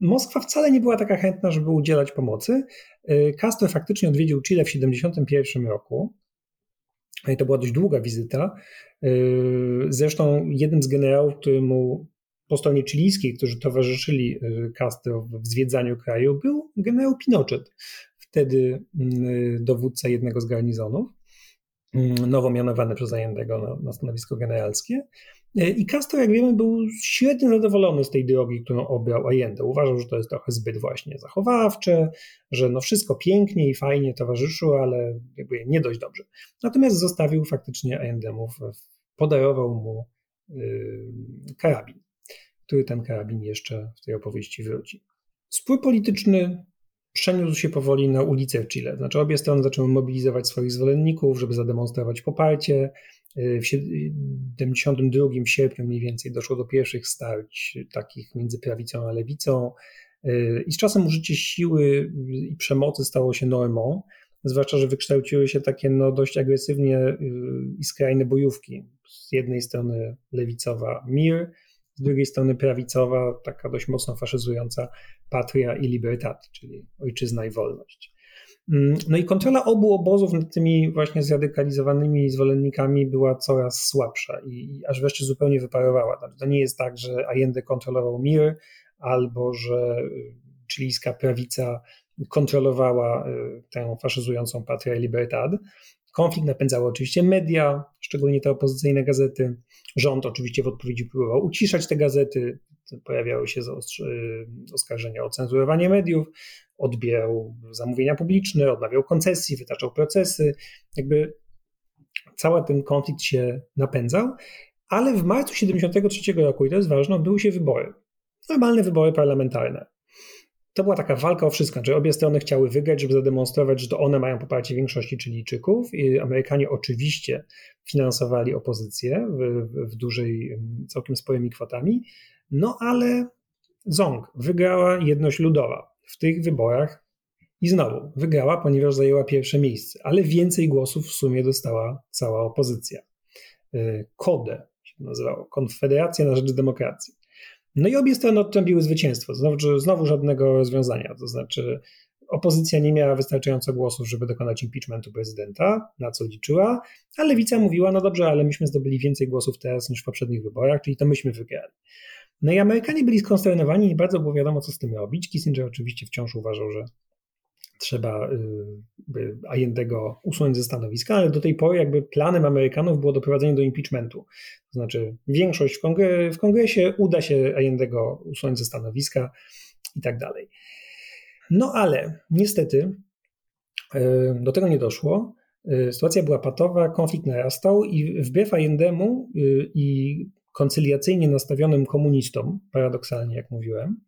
Moskwa wcale nie była taka chętna, żeby udzielać pomocy. Y, Castro faktycznie odwiedził Chile w 1971 roku. No to była dość długa wizyta. Y, zresztą jednym z generałów, któremu po stronie chilijskiej, którzy towarzyszyli y, Castro w zwiedzaniu kraju, był generał Pinochet, wtedy mm, dowódca jednego z garnizonów, nowo mianowany przez Allendego na, na stanowisko generalskie. E, I Castro, jak wiemy, był średnio zadowolony z tej drogi, którą obrał Allende. Uważał, że to jest trochę zbyt właśnie zachowawcze, że no wszystko pięknie i fajnie towarzyszyło, ale jakby nie dość dobrze. Natomiast zostawił faktycznie Allendemu, podarował mu yy, karabin, który ten karabin jeszcze w tej opowieści wróci. Spór polityczny przeniósł się powoli na ulicę w Chile. Znaczy obie strony zaczęły mobilizować swoich zwolenników, żeby zademonstrować poparcie. W 72 w sierpniu mniej więcej doszło do pierwszych starć takich między prawicą a lewicą i z czasem użycie siły i przemocy stało się normą, zwłaszcza, że wykształciły się takie no, dość agresywnie y, i skrajne bojówki. Z jednej strony lewicowa MIR, z drugiej strony prawicowa, taka dość mocno faszyzująca Patria i Libertad, czyli ojczyzna i wolność. Mm, no i kontrola obu obozów nad tymi właśnie zradykalizowanymi zwolennikami była coraz słabsza i, aż wreszcie zupełnie wyparowała. Znaczy, to nie jest tak, że Allende kontrolował mir albo że y, chilijska prawica kontrolowała y, tę faszyzującą Patria i Libertad. Konflikt napędzały oczywiście media, szczególnie te opozycyjne gazety. Rząd oczywiście w odpowiedzi próbował uciszać te gazety. Pojawiały się oskarżenia o cenzurowanie mediów odbierał zamówienia publiczne, odmawiał koncesji, wytaczał procesy. Jakby cały ten konflikt się napędzał, ale w marcu 1973 roku, i to jest ważne, odbyły się wybory. Normalne wybory parlamentarne. To była taka walka o wszystko, że obie strony chciały wygrać, żeby zademonstrować, że to one mają poparcie większości Chilijczyków. I Amerykanie oczywiście finansowali opozycję w, w dużej, całkiem sporymi kwotami, no ale Zong wygrała jedność ludowa w tych wyborach i znowu wygrała, ponieważ zajęła pierwsze miejsce, ale więcej głosów w sumie dostała cała opozycja. KODE się nazywało, Konfederacja na Rzecz Demokracji. No i obie strony odtrąbiły zwycięstwo. Znowu, znowu żadnego rozwiązania. To znaczy, opozycja nie miała wystarczająco głosów, żeby dokonać impeachmentu prezydenta, na co liczyła, a lewica mówiła: No dobrze, ale myśmy zdobyli więcej głosów teraz niż w poprzednich wyborach, czyli to myśmy wygrali. No i Amerykanie byli skonsternowani, nie bardzo było wiadomo, co z tym robić. Kissinger oczywiście wciąż uważał, że trzeba y, Allendego usunąć ze stanowiska, ale do tej pory jakby planem Amerykanów było doprowadzenie do impeachmentu. To znaczy większość w, kongre w kongresie uda się Allendego usunąć ze stanowiska i tak dalej. No ale niestety y, do tego nie doszło. Y, sytuacja była patowa, konflikt narastał i wbrew Allendemu i koncyliacyjnie nastawionym komunistom, paradoksalnie, jak mówiłem.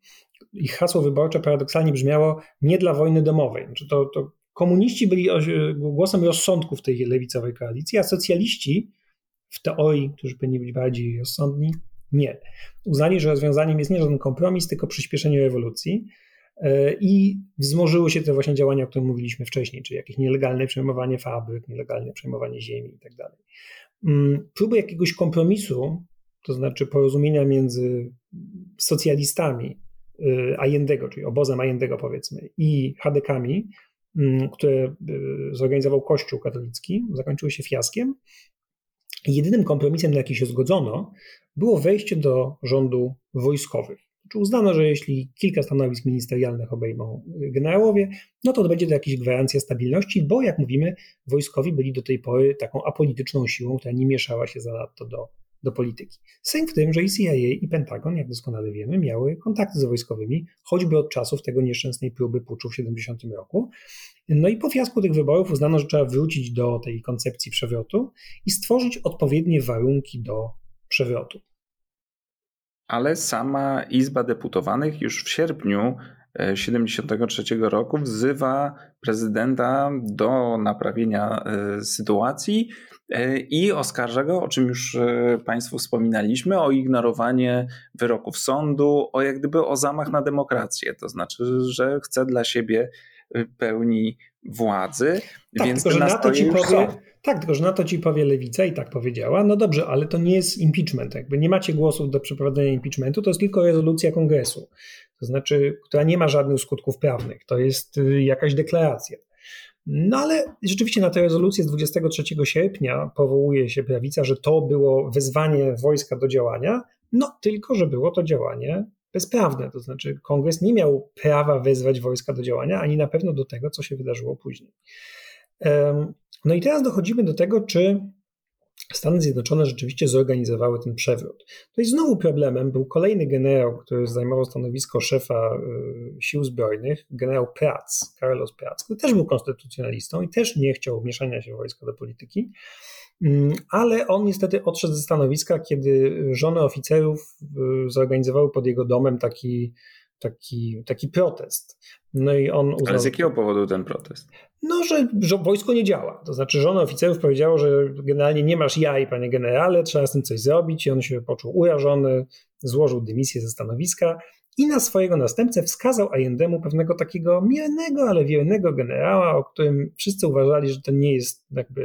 Ich hasło wyborcze paradoksalnie brzmiało nie dla wojny domowej. Znaczy to, to komuniści byli głosem rozsądku w tej lewicowej koalicji, a socjaliści w teorii, którzy powinni być bardziej rozsądni, nie. Uznali, że rozwiązaniem jest nie żaden kompromis, tylko przyspieszenie rewolucji. E, I wzmożyły się te właśnie działania, o których mówiliśmy wcześniej, czyli jakieś nielegalne przejmowanie fabryk, nielegalne przejmowanie ziemi i tak. Mm, próby jakiegoś kompromisu to znaczy porozumienia między socjalistami Allendego, czyli obozem Allendego powiedzmy, i Hadekami, mm, które y, zorganizował Kościół katolicki, zakończyły się fiaskiem. Jedynym kompromisem, na jaki się zgodzono, było wejście do rządu wojskowych. Znaczy uznano, że jeśli kilka stanowisk ministerialnych obejmą generałowie, no to będzie to jakaś gwarancja stabilności, bo jak mówimy, wojskowi byli do tej pory taką apolityczną siłą, która nie mieszała się zanadto do, do polityki. Sęk w tym, że i CIA i Pentagon, jak doskonale wiemy, miały kontakty z wojskowymi, choćby od czasów tego nieszczęsnej próby puczu w 70 roku. No i po fiasku tych wyborów uznano, że trzeba wrócić do tej koncepcji przewrotu i stworzyć odpowiednie warunki do przewrotu ale sama Izba Deputowanych już w sierpniu 1973 e, roku wzywa prezydenta do naprawienia e, sytuacji i oskarża go, o czym już Państwu wspominaliśmy, o ignorowanie wyroków sądu, o jak gdyby o zamach na demokrację. To znaczy, że chce dla siebie pełni władzy, tak, więc tylko, że na to ci powie, Tak, tylko że na to ci powie lewica i tak powiedziała, no dobrze, ale to nie jest impeachment, jakby nie macie głosów do przeprowadzenia impeachmentu, to jest tylko rezolucja kongresu, to znaczy, która nie ma żadnych skutków prawnych, to jest y, jakaś deklaracja. No ale rzeczywiście na tę rezolucję z 23 sierpnia powołuje się prawica, że to było wezwanie wojska do działania, no tylko, że było to działanie bezprawne. To znaczy, kongres nie miał prawa wezwać wojska do działania, ani na pewno do tego, co się wydarzyło później. No i teraz dochodzimy do tego, czy Stany Zjednoczone rzeczywiście zorganizowały ten przewrót. To jest znowu problemem był kolejny generał, który zajmował stanowisko szefa y, sił zbrojnych, generał Prats, Carlos Prats, który też był konstytucjonalistą i też nie chciał mieszania się wojska do polityki. Mm, ale on niestety odszedł ze stanowiska, kiedy żony oficerów y, zorganizowały pod jego domem taki, taki, taki protest. No i on uznał, Ale z jakiego powodu ten protest? No, że, że wojsko nie działa. To znaczy, żona oficerów powiedziało, że generalnie nie masz jaj, panie generale, trzeba z tym coś zrobić. I on się poczuł urażony, złożył dymisję ze stanowiska i na swojego następcę wskazał Allendemu pewnego takiego miernego, ale wiernego generała, o którym wszyscy uważali, że to nie jest jakby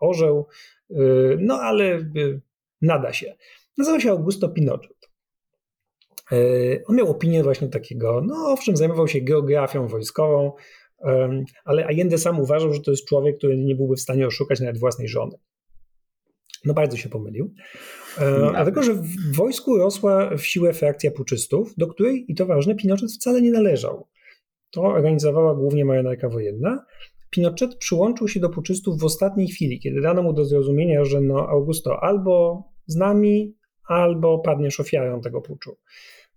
orzeł, y, no ale y, nada się. Nazywał się Augusto Pinochet. Y, on miał opinię właśnie takiego, no owszem, zajmował się geografią wojskową, ale Allende sam uważał, że to jest człowiek, który nie byłby w stanie oszukać nawet własnej żony. No bardzo się pomylił. E, dlatego, że w wojsku rosła w siłę frakcja puczystów, do której, i to ważne, Pinochet wcale nie należał. To organizowała głównie marynarka wojenna. Pinochet przyłączył się do puczystów w ostatniej chwili, kiedy dano mu do zrozumienia, że no Augusto albo z nami, albo padniesz ofiarą tego puczu.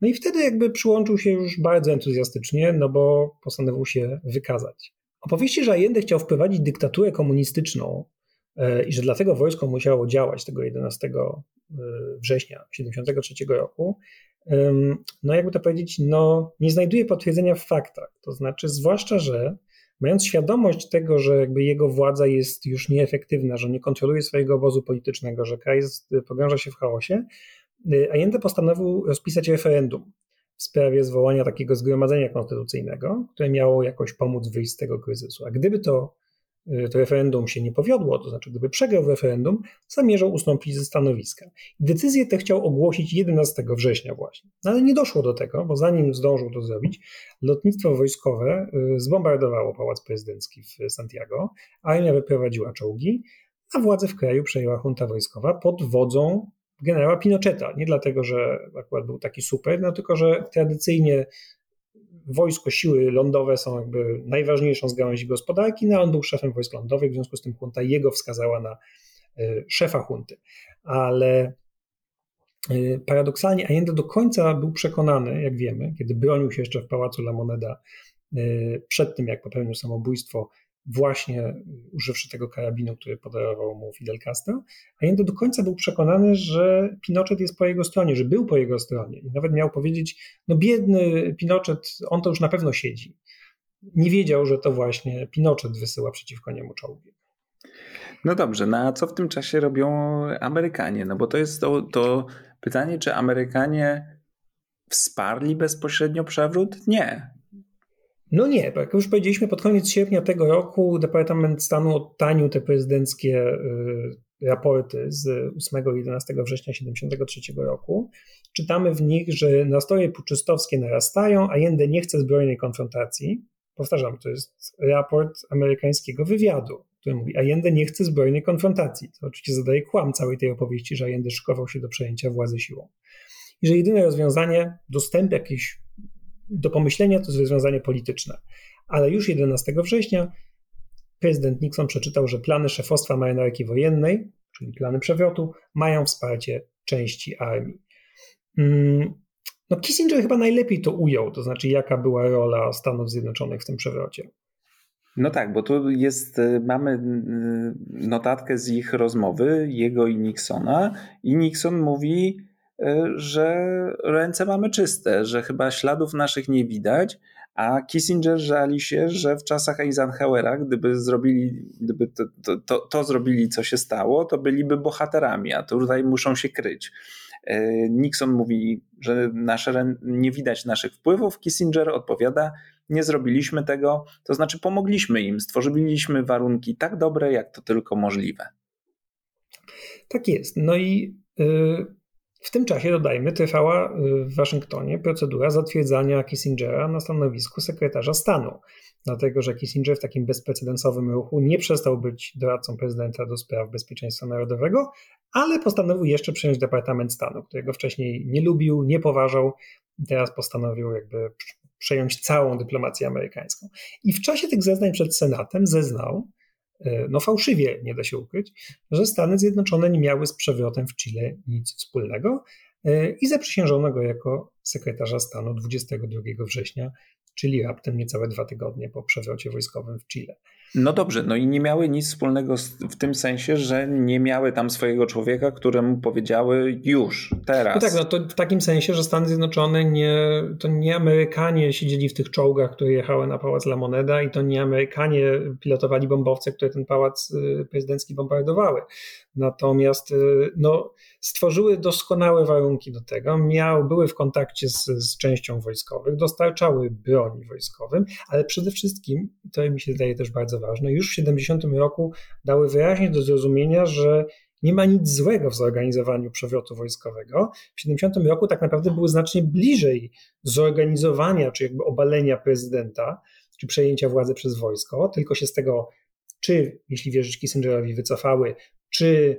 No i wtedy jakby przyłączył się już bardzo entuzjastycznie, no bo postanowił się wykazać. Opowieści, że Allende chciał wprowadzić dyktaturę komunistyczną e, i że dlatego wojsko musiało działać tego 11 e, września 1973 roku, no jakby to powiedzieć, no nie znajduje potwierdzenia w faktach. To znaczy, zwłaszcza, że mając świadomość tego, że jakby jego władza jest już nieefektywna, że nie kontroluje swojego obozu politycznego, że kraj pogrąża się w chaosie, Allende postanowił rozpisać referendum w sprawie zwołania takiego zgromadzenia konstytucyjnego, które miało jakoś pomóc wyjść z tego kryzysu. A gdyby to Y, to referendum się nie powiodło, to znaczy gdyby przegrał referendum, zamierzał ustąpić ze stanowiska. Decyzję tę chciał ogłosić 11 września właśnie, no, ale nie doszło do tego, bo zanim zdążył to zrobić, lotnictwo wojskowe y, zbombardowało pałac prezydencki w Santiago, armia wyprowadziła czołgi, a władzę w kraju przejęła junta wojskowa pod wodzą generała Pinocheta. Nie dlatego, że akurat był taki super, no tylko, że tradycyjnie wojsko, siły lądowe są jakby najważniejszą z gałęzi gospodarki, no on był szefem wojsk lądowych, w związku z tym junta jego wskazała na e, szefa hunty. Ale e, paradoksalnie Allende do końca był przekonany, jak wiemy, kiedy bronił się jeszcze w pałacu La Moneda e, przed tym, jak popełnił samobójstwo, właśnie używszy tego karabinu, który podarował mu Fidel Castro, Allende do końca był przekonany, że Pinochet jest po jego stronie, że był po jego stronie i nawet miał powiedzieć, no biedny Pinochet, on to już na pewno siedzi. Nie wiedział, że to właśnie Pinochet wysyła przeciwko niemu czołgi. No dobrze, no a co w tym czasie robią Amerykanie? No bo to jest to, to pytanie, czy Amerykanie wsparli bezpośrednio przewrót? Nie. No nie, bo jak już powiedzieliśmy, pod koniec sierpnia tego roku Departament Stanu odtanił te prezydenckie y, raporty z 8 i 11 września 1973 roku. Czytamy w nich, że nastroje puczystowskie narastają, a Allende nie chce zbrojnej konfrontacji. Powtarzam, to jest raport amerykańskiego wywiadu, który mówi, Allende nie chce zbrojnej konfrontacji. To oczywiście zadaje kłam całej tej opowieści, że Allende szykował się do przejęcia władzy siłą. i że jedyne rozwiązanie, dostęp jakiś do pomyślenia to jest rozwiązanie polityczne. Ale już 11 września prezydent Nixon przeczytał, że plany szefostwa marynarki wojennej, czyli plany przewrotu, mają wsparcie części armii. Mm, no Kissinger chyba najlepiej to ujął, to znaczy jaka była rola Stanów Zjednoczonych w tym przewrocie. No tak, bo tu jest, y, mamy y, notatkę z ich rozmowy, jego i Nixona, i Nixon mówi, że ręce mamy czyste, że chyba śladów naszych nie widać, a Kissinger żali się, że w czasach Eisenhowera, gdyby zrobili, gdyby to, to, to, zrobili, co się stało, to byliby bohaterami, a tutaj muszą się kryć. Nixon mówi, że nasze, nie widać naszych wpływów. Kissinger odpowiada, nie zrobiliśmy tego, to znaczy pomogliśmy im, stworzyliśmy warunki tak dobre, jak to tylko możliwe. Tak jest. No i y, w tym czasie, dodajmy, trwała y, w Waszyngtonie procedura zatwierdzania Kissingera na stanowisku sekretarza stanu. Dlatego, że Kissinger w takim bezprecedensowym ruchu nie przestał być doradcą prezydenta do spraw bezpieczeństwa narodowego, ale postanowił jeszcze przejąć Departament Stanu, którego wcześniej nie lubił, nie poważał. Teraz postanowił jakby przejąć całą dyplomację amerykańską. I w czasie tych zeznań przed Senatem zeznał, no fałszywie, nie da się ukryć, że Stany Zjednoczone nie miały z przewrotem w Chile nic wspólnego e, i zaprzysiężono go jako sekretarza stanu 22 września czyli raptem niecałe dwa tygodnie po przewrocie wojskowym w Chile. No dobrze, no i nie miały nic wspólnego w tym sensie, że nie miały tam swojego człowieka, któremu powiedziały już, teraz. No tak, no to w takim sensie, że Stany Zjednoczone nie, to nie Amerykanie siedzieli w tych czołgach, które jechały na pałac La Moneda i to nie Amerykanie pilotowali bombowce, które ten pałac y, prezydencki bombardowały. Natomiast y, no, stworzyły doskonałe warunki do tego, miały, były w kontakcie z, z częścią wojskowych, dostarczały broni wojskowym, ale przede wszystkim, to mi się zdaje też bardzo ważne, już w 70 roku dały wyraźnie do zrozumienia, że nie ma nic złego w zorganizowaniu przewrotu wojskowego. W 70 roku tak naprawdę były znacznie bliżej zorganizowania, czy jakby obalenia prezydenta, czy przejęcia władzy przez wojsko, tylko się z tego, czy jeśli wierzyć Kissingerowi, wycofały, czy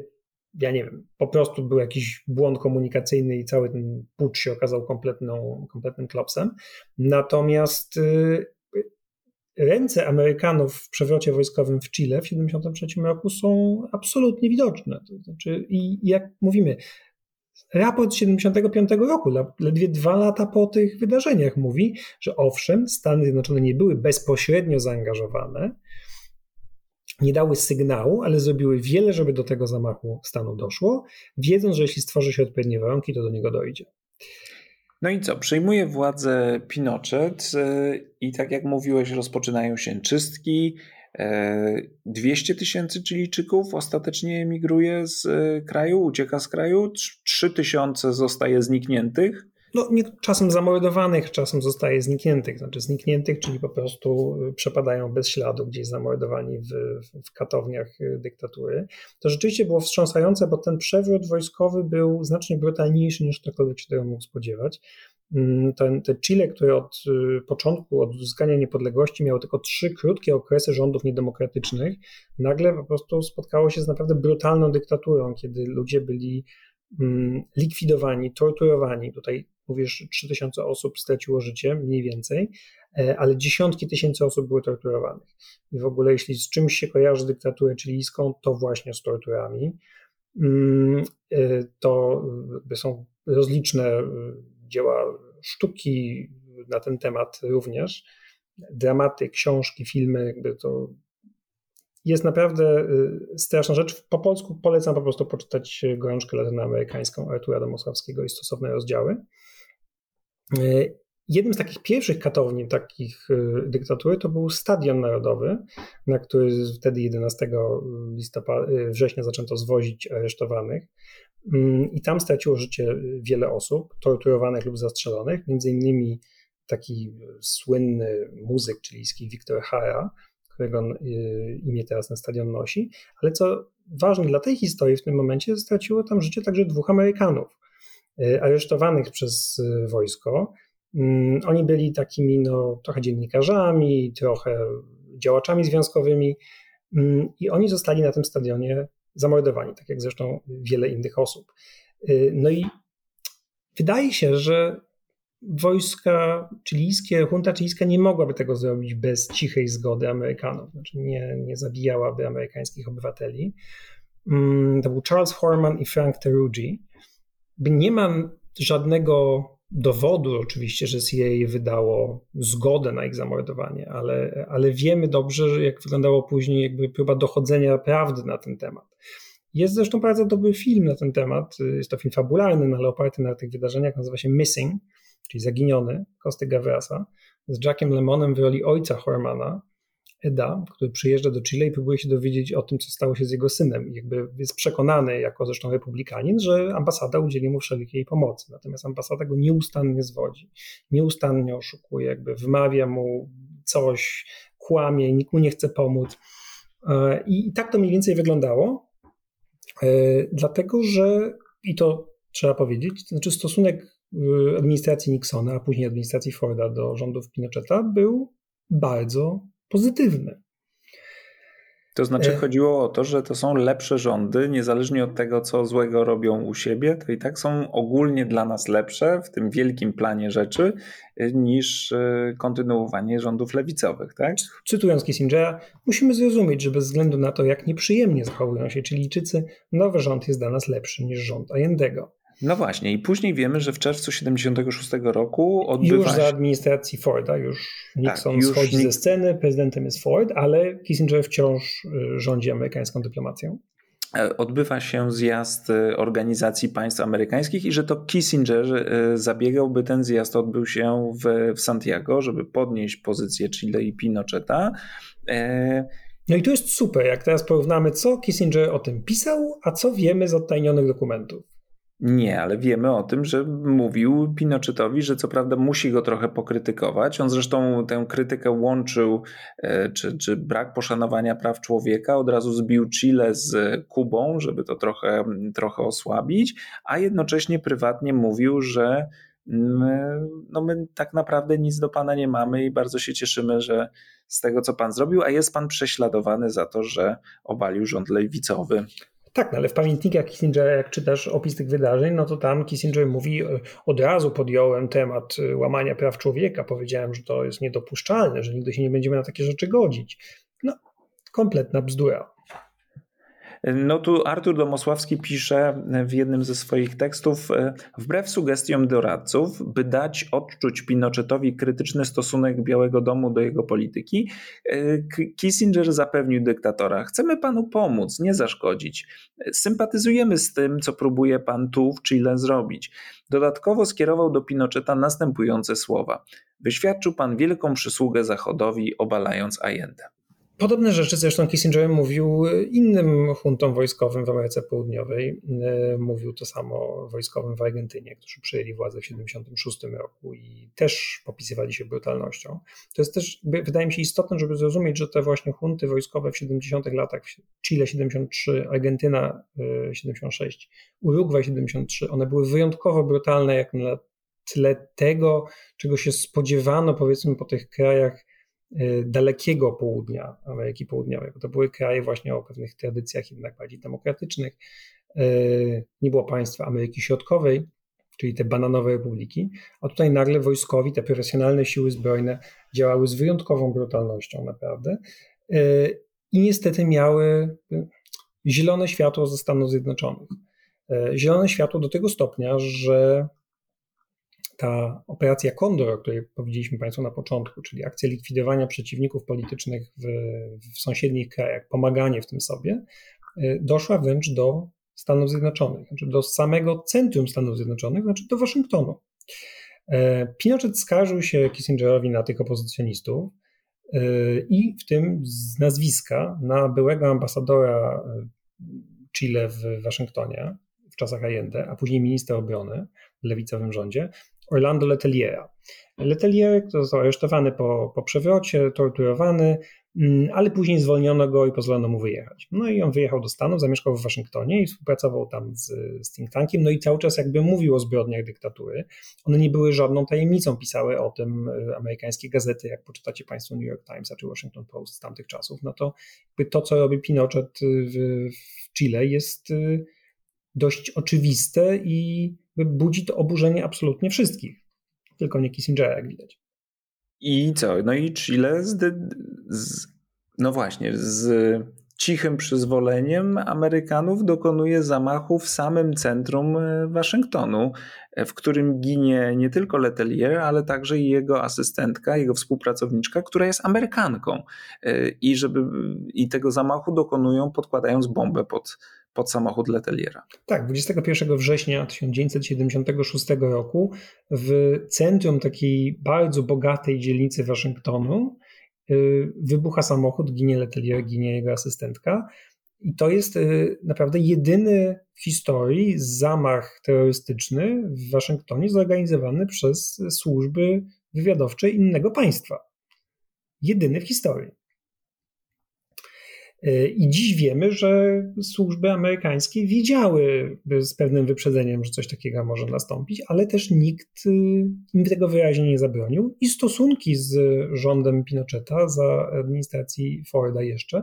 ja nie wiem, po prostu był jakiś błąd komunikacyjny i cały ten pucz się okazał kompletną, kompletnym klopsem. Natomiast y, ręce Amerykanów w przewrocie wojskowym w Chile w 1973 roku są absolutnie widoczne. To znaczy, i jak mówimy, raport 75 roku, ledwie dwa lata po tych wydarzeniach, mówi, że owszem, Stany Zjednoczone nie były bezpośrednio zaangażowane, nie dały sygnału, ale zrobiły wiele, żeby do tego zamachu stanu doszło, wiedząc, że jeśli stworzy się odpowiednie warunki, to do niego dojdzie. No i co? Przejmuje władzę Pinochet e, i tak jak mówiłeś, rozpoczynają się czystki. 200 e, tysięcy Chilijczyków ostatecznie emigruje z e, kraju, ucieka z kraju, 3 tysiące zostaje znikniętych no, nie, czasem zamordowanych, czasem zostaje znikniętych. Znaczy znikniętych, czyli po prostu y, przepadają bez śladu gdzieś zamordowani w, w katowniach y, dyktatury. To rzeczywiście było wstrząsające, bo ten przewrót wojskowy był znacznie brutalniejszy niż ktokolwiek się tego mógł spodziewać. Mm, ten, ten Chile, który od y, początku, od uzyskania niepodległości miało tylko trzy krótkie okresy rządów niedemokratycznych, nagle po prostu spotkało się z naprawdę brutalną dyktaturą, kiedy ludzie byli mm, likwidowani, torturowani. Tutaj mówisz, 3000 osób straciło życie, mniej więcej, e, ale dziesiątki tysięcy osób były torturowanych. I w ogóle, jeśli z czymś się kojarzy dyktaturę chilijską, to właśnie z torturami. Mm, e, to są rozliczne e, dzieła sztuki na ten temat również. Dramaty, książki, filmy, jakby to jest naprawdę straszna rzecz. Po polsku polecam po prostu poczytać Gorączkę latynoamerykańską Artura Domosławskiego i stosowne rozdziały. E, jednym z takich pierwszych katowni takich e, dyktatury to był Stadion Narodowy, na który wtedy 11 listopada, września zaczęto zwozić aresztowanych. Mm, I tam straciło życie wiele osób, torturowanych lub zastrzelonych, między innymi taki słynny muzyk chilijski Victor Hara, którego imię teraz ten stadion nosi. Ale co ważne dla tej historii w tym momencie, straciło tam życie także dwóch Amerykanów. E, aresztowanych przez e, wojsko. Mm, oni byli takimi no, trochę dziennikarzami, trochę działaczami związkowymi mm, i oni zostali na tym stadionie zamordowani, tak jak zresztą wiele innych osób. E, no i wydaje się, że wojska chilijskie, junta chilijska nie mogłaby tego zrobić bez cichej zgody Amerykanów, znaczy nie, nie zabijałaby amerykańskich obywateli. Mm, to był Charles Horman i Frank Teruggi. Nie mam żadnego dowodu oczywiście, że CIA wydało zgodę na ich zamordowanie, ale, ale wiemy dobrze, jak wyglądało później jakby próba dochodzenia prawdy na ten temat. Jest zresztą bardzo dobry film na ten temat, jest to film fabularny, no ale oparty na tych wydarzeniach, nazywa się Missing, czyli Zaginiony, Kosty Gavrasa, z Jackiem Lemonem w roli ojca Hormana, Eda, który przyjeżdża do Chile i próbuje się dowiedzieć o tym, co stało się z jego synem. I jakby jest przekonany, jako zresztą republikanin, że ambasada udzieli mu wszelkiej pomocy. Natomiast ambasada go nieustannie zwodzi, nieustannie oszukuje, jakby wymawia mu coś, kłamie, nikt mu nie chce pomóc. E, I tak to mniej więcej wyglądało, e, dlatego że, i to trzeba powiedzieć, to znaczy stosunek administracji Nixona, a później administracji Forda do rządów Pinocheta był bardzo pozytywny. To znaczy e- chodziło o to, że to są lepsze rządy, niezależnie od tego, co złego robią u siebie, to i tak są ogólnie dla nas lepsze w tym wielkim planie rzeczy e, niż e, kontynuowanie rządów lewicowych, tak? Cytując Kissingera, musimy zrozumieć, że bez względu na to, jak nieprzyjemnie zachowują się Chilijczycy, nowy rząd jest dla nas lepszy niż rząd Allendego. No właśnie, i później wiemy, że w czerwcu 76 roku odbywa Już za administracji Forda, już Nixon tak, już schodzi ze sceny, prezydentem jest Ford, ale Kissinger wciąż y, rządzi amerykańską dyplomacją. E, odbywa się zjazd y, Organizacji Państw Amerykańskich i że to Kissinger y, zabiegał, by ten zjazd odbył się w, w Santiago, żeby podnieść pozycję Chile i Pinocheta. E, no i to jest super, jak teraz porównamy, co Kissinger o tym pisał, a co wiemy z odtajnionych dokumentów. Nie, ale wiemy o tym, że mówił Pinochetowi, że co prawda musi go trochę pokrytykować. On zresztą tę krytykę łączył, e, czy, czy brak poszanowania praw człowieka, od razu zbił Chile z Kubą, żeby to trochę, trochę osłabić, a jednocześnie prywatnie mówił, że my, no my tak naprawdę nic do pana nie mamy i bardzo się cieszymy, że z tego, co pan zrobił, a jest pan prześladowany za to, że obalił rząd lewicowy. Tak, no ale w pamiętnikach Kissingera, jak czytasz opis tych wydarzeń, no to tam Kissinger mówi, e, od razu podjąłem temat e, łamania praw człowieka, powiedziałem, że to jest niedopuszczalne, że nigdy się nie będziemy na takie rzeczy godzić. No, kompletna bzdura. No tu Artur Domosławski pisze w jednym ze swoich tekstów, e, wbrew sugestiom doradców, by dać odczuć Pinochetowi krytyczny stosunek Białego Domu do jego polityki, e, Kissinger zapewnił dyktatora, chcemy panu pomóc, nie zaszkodzić. Sympatyzujemy z tym, co próbuje pan tu w Chile zrobić. Dodatkowo skierował do Pinocheta następujące słowa. Wyświadczył pan wielką przysługę Zachodowi, obalając Allende. Podobne rzeczy zresztą Kissinger mówił innym huntom wojskowym w Ameryce Południowej. E, mówił to samo wojskowym w Argentynie, którzy przejęli władzę w 1976 roku i też popisywali się brutalnością. To jest też, wydaje mi się, istotne, żeby zrozumieć, że te właśnie hunty wojskowe w 70 latach, Chile 73, Argentyna 76, e, Urugwaj 73, one były wyjątkowo brutalne jak na tle tego, czego się spodziewano powiedzmy po tych krajach dalekiego południa Ameryki Południowej, bo to były kraje właśnie o pewnych tradycjach jednak bardziej demokratycznych. Y, nie było państwa Ameryki Środkowej, czyli te bananowe republiki, a tutaj nagle wojskowi, te profesjonalne siły zbrojne działały z wyjątkową brutalnością naprawdę y, i niestety miały zielone światło ze Stanów Zjednoczonych. Zielone światło do tego stopnia, że ta operacja Kondor, o której powiedzieliśmy Państwu na początku, czyli akcja likwidowania przeciwników politycznych w, w sąsiednich krajach, pomaganie w tym sobie, y, doszła wręcz do Stanów Zjednoczonych, znaczy do samego centrum Stanów Zjednoczonych, znaczy do Waszyngtonu. E, Pinochet skarżył się Kissingerowi na tych opozycjonistów y, i w tym z nazwiska na byłego ambasadora y, Chile w Waszyngtonie w czasach Allende, a później ministra obrony w lewicowym rządzie, Orlando Leteliera. Letelier został aresztowany po, po przewrocie, torturowany, mm, ale później zwolniono go i pozwolono mu wyjechać. No i on wyjechał do Stanów, zamieszkał w Waszyngtonie i współpracował tam z, z think tankiem, no i cały czas jakby mówił o zbrodniach dyktatury. One nie były żadną tajemnicą, pisały o tym e, amerykańskie gazety, jak poczytacie Państwo New York Times czy Washington Post z tamtych czasów, no to to, co robi Pinochet w, w Chile jest e, dość oczywiste i budzi to oburzenie absolutnie wszystkich, tylko nie Kissingera, jak widać. I co? No i Chile z, z no właśnie, z cichym przyzwoleniem Amerykanów dokonuje zamachu w samym centrum e, Waszyngtonu, e, w którym ginie nie tylko Letelier, ale także i jego asystentka, jego współpracowniczka, która jest Amerykanką. E, I, żeby, i tego zamachu dokonują podkładając bombę pod, pod samochód Leteliera. Tak, 21 września 1976 roku w centrum takiej bardzo bogatej dzielnicy Waszyngtonu wybucha samochód, ginie Letelier, ginie jego asystentka. I to jest y, naprawdę jedyny w historii zamach terrorystyczny w Waszyngtonie zorganizowany przez służby wywiadowcze innego państwa. Jedyny w historii. Y, I dziś wiemy, że służby amerykańskie wiedziały z pewnym wyprzedzeniem, że coś takiego może nastąpić, ale też nikt y, im tego wyraźnie nie zabronił. I stosunki z rządem Pinocheta za administracji Forda jeszcze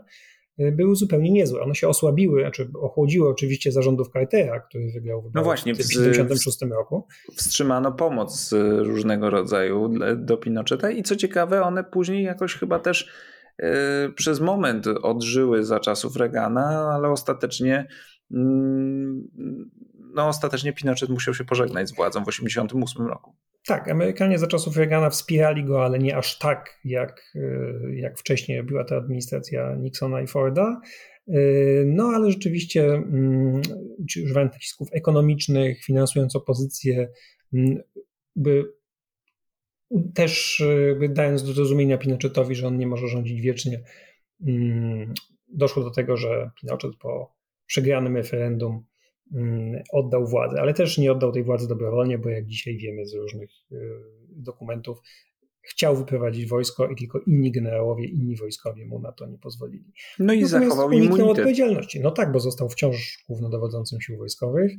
y, były zupełnie niezłe. One się osłabiły, znaczy ochłodziły oczywiście zarządów Cartera, który wygrał wybory no właśnie, w 1976 roku. Wstrzymano pomoc różnego rodzaju do Pinocheta i co ciekawe, one później jakoś chyba też E, przez moment odżyły za czasów Reagana, ale ostatecznie mm, no ostatecznie Pinochet musiał się pożegnać z władzą w 1988 roku. Tak, Amerykanie za czasów Reagana wspierali go, ale nie aż tak, jak, e, jak wcześniej była to administracja Nixona i Forda. E, no ale rzeczywiście mm, używając nacisków ekonomicznych, finansując opozycję, mm, by też dając do zrozumienia Pinochetowi, że on nie może rządzić wiecznie, mm, doszło do tego, że Pinochet po przegranym referendum mm, oddał władzę, ale też nie oddał tej władzy dobrowolnie, bo jak dzisiaj wiemy z różnych y, dokumentów, chciał wyprowadzić wojsko i tylko inni generałowie, inni wojskowie mu na to nie pozwolili. No i Natomiast zachował immunitet. odpowiedzialności. No tak, bo został wciąż głównodowodzącym sił wojskowych,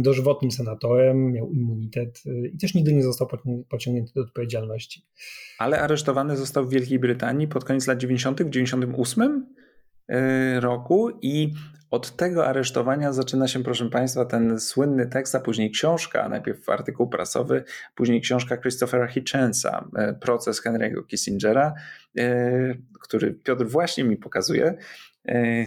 dożywotnim senatorem, miał immunitet y, i też nigdy nie został pociągnięty do odpowiedzialności. Ale aresztowany został w Wielkiej Brytanii pod koniec lat 90., w 98 y, roku i od tego aresztowania zaczyna się, proszę Państwa, ten słynny tekst, a później książka, najpierw artykuł prasowy, później książka Christophera Hitchensa, y, proces Henry'ego Kissingera, który Piotr właśnie mi pokazuje. E,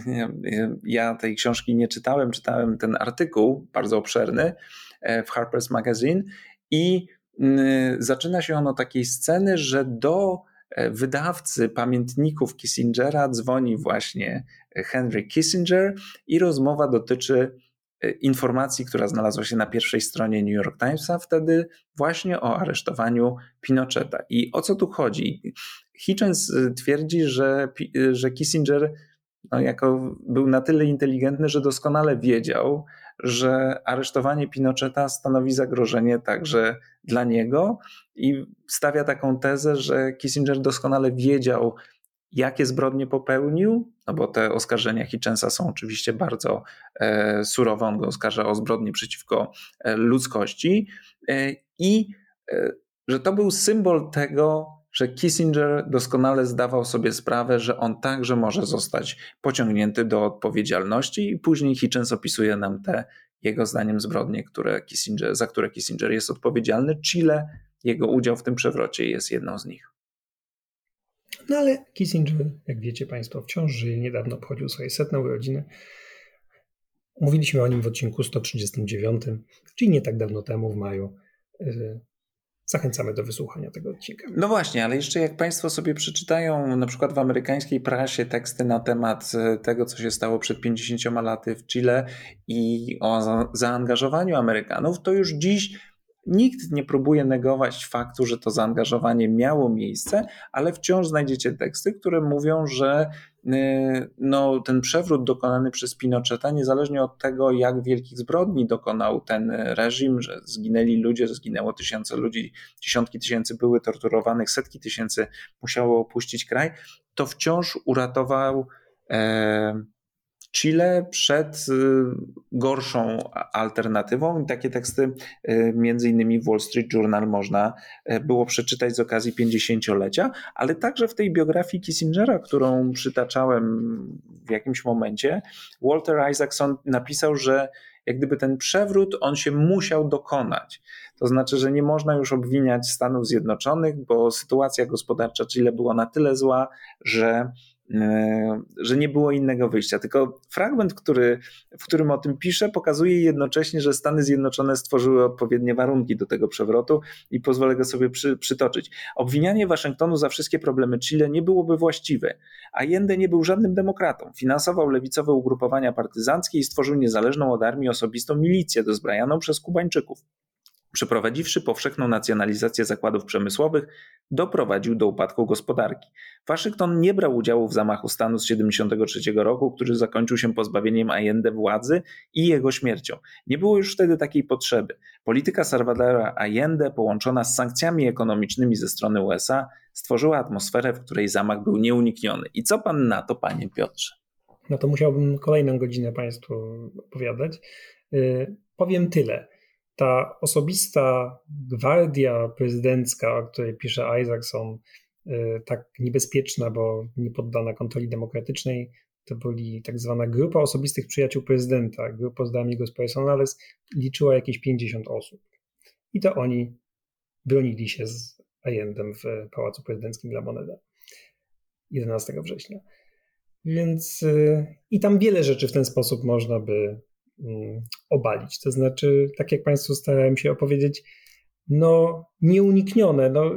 ja tej książki nie czytałem, czytałem ten artykuł bardzo obszerny e, w Harper's Magazine i zaczyna się on od takiej sceny, że do e, wydawcy pamiętników Kissingera dzwoni właśnie Henry Kissinger i rozmowa dotyczy informacji, która znalazła się na pierwszej stronie New York Timesa wtedy właśnie o aresztowaniu Pinocheta. I o co tu chodzi? Hitchens twierdzi, że, że Kissinger no, jako był na tyle inteligentny, że doskonale wiedział, że aresztowanie Pinocheta stanowi zagrożenie także dla niego i stawia taką tezę, że Kissinger doskonale wiedział, jakie zbrodnie popełnił, no bo te oskarżenia Hitchensa są oczywiście bardzo e, surowe, on go oskarża o zbrodnie przeciwko e, ludzkości e, i e, że to był symbol tego, że Kissinger doskonale zdawał sobie sprawę, że on także może zostać pociągnięty do odpowiedzialności i później Hitchens opisuje nam te jego zdaniem zbrodnie, które Kissinger, za które Kissinger jest odpowiedzialny. Chile, jego udział w tym przewrocie jest jedną z nich. No ale Kissinger, jak wiecie Państwo, wciąż żyje, niedawno obchodził swoje setne urodziny. Mówiliśmy o nim w odcinku 139, czyli nie tak dawno temu, w maju. Zachęcamy do wysłuchania tego odcinka. No właśnie, ale jeszcze jak Państwo sobie przeczytają na przykład w amerykańskiej prasie teksty na temat e, tego, co się stało przed 50 laty w Chile i o zaangażowaniu Amerykanów, to już dziś Nikt nie próbuje negować faktu, że to zaangażowanie miało miejsce, ale wciąż znajdziecie teksty, które mówią, że no, ten przewrót dokonany przez Pinocheta, niezależnie od tego, jak wielkich zbrodni dokonał ten reżim, że zginęli ludzie, że zginęło tysiące ludzi, dziesiątki tysięcy były torturowanych, setki tysięcy musiało opuścić kraj, to wciąż uratował. E, Chile przed y, gorszą alternatywą. Takie teksty y, między innymi w Wall Street Journal można y, było przeczytać z okazji 50-lecia, ale także w tej biografii Kissingera, którą przytaczałem w jakimś momencie, Walter Isaacson napisał, że jak gdyby ten przewrót, on się musiał dokonać. To znaczy, że nie można już obwiniać Stanów Zjednoczonych, bo sytuacja gospodarcza Chile była na tyle zła, że że nie było innego wyjścia. Tylko fragment, który, w którym o tym piszę, pokazuje jednocześnie, że Stany Zjednoczone stworzyły odpowiednie warunki do tego przewrotu i pozwolę go sobie przy, przytoczyć. Obwinianie Waszyngtonu za wszystkie problemy Chile nie byłoby właściwe. Allende nie był żadnym demokratą. Finansował lewicowe ugrupowania partyzanckie i stworzył niezależną od armii osobistą milicję dozbrajaną przez Kubańczyków przeprowadziwszy powszechną nacjonalizację zakładów przemysłowych, doprowadził do upadku gospodarki. Waszyngton nie brał udziału w zamachu stanu z 1973 roku, który zakończył się pozbawieniem Allende władzy i jego śmiercią. Nie było już wtedy takiej potrzeby. Polityka Salvadora Allende, połączona z sankcjami ekonomicznymi ze strony USA, stworzyła atmosferę, w której zamach był nieunikniony. I co pan na to, panie Piotrze? No to musiałbym kolejną godzinę państwu opowiadać. Yy, powiem tyle ta osobista gwardia prezydencka, o której pisze Isaacson, y, tak niebezpieczna, bo nie poddana kontroli demokratycznej, to byli tak zwana grupa osobistych przyjaciół prezydenta, grupa z Amigos Personales, liczyła jakieś 50 osób. I to oni bronili się z Allendem w Pałacu Prezydenckim La Moneda 11 września. Więc y, i tam wiele rzeczy w ten sposób można by obalić. To znaczy, tak jak Państwu starałem się opowiedzieć, no nieuniknione, no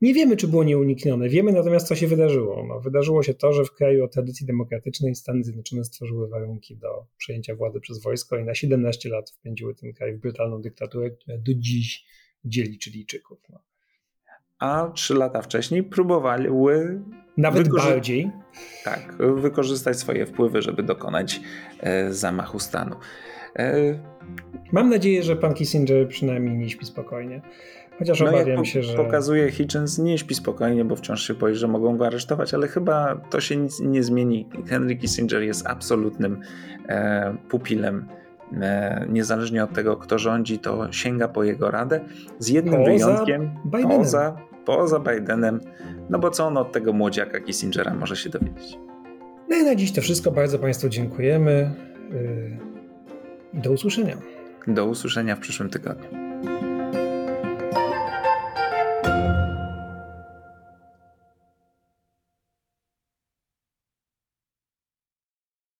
nie wiemy, czy było nieuniknione. Wiemy natomiast, co się wydarzyło. No, wydarzyło się to, że w kraju o tradycji demokratycznej Stany Zjednoczone stworzyły warunki do przejęcia władzy przez wojsko i na 17 lat wpędziły ten kraj w brutalną dyktaturę, która do dziś dzieli Chilijczyków. No. A trzy lata wcześniej próbowały nawet bardziej. Tak, wykorzystać swoje wpływy, żeby dokonać e, zamachu stanu. E, Mam nadzieję, że pan Kissinger przynajmniej nie śpi spokojnie. Chociaż no obawiam po, się, że. Pokazuje Hitchens, nie śpi spokojnie, bo wciąż się boi, że mogą go aresztować, ale chyba to się nic nie zmieni. Henry Kissinger jest absolutnym e, pupilem. E, niezależnie od tego, kto rządzi, to sięga po jego radę. Z jednym poza wyjątkiem. Bidenem. Poza, poza Bidenem. No bo co on od tego młodziaka Kissingera może się dowiedzieć? No i na dziś to wszystko. Bardzo Państwu dziękujemy. Y, I do usłyszenia. Do usłyszenia w przyszłym tygodniu.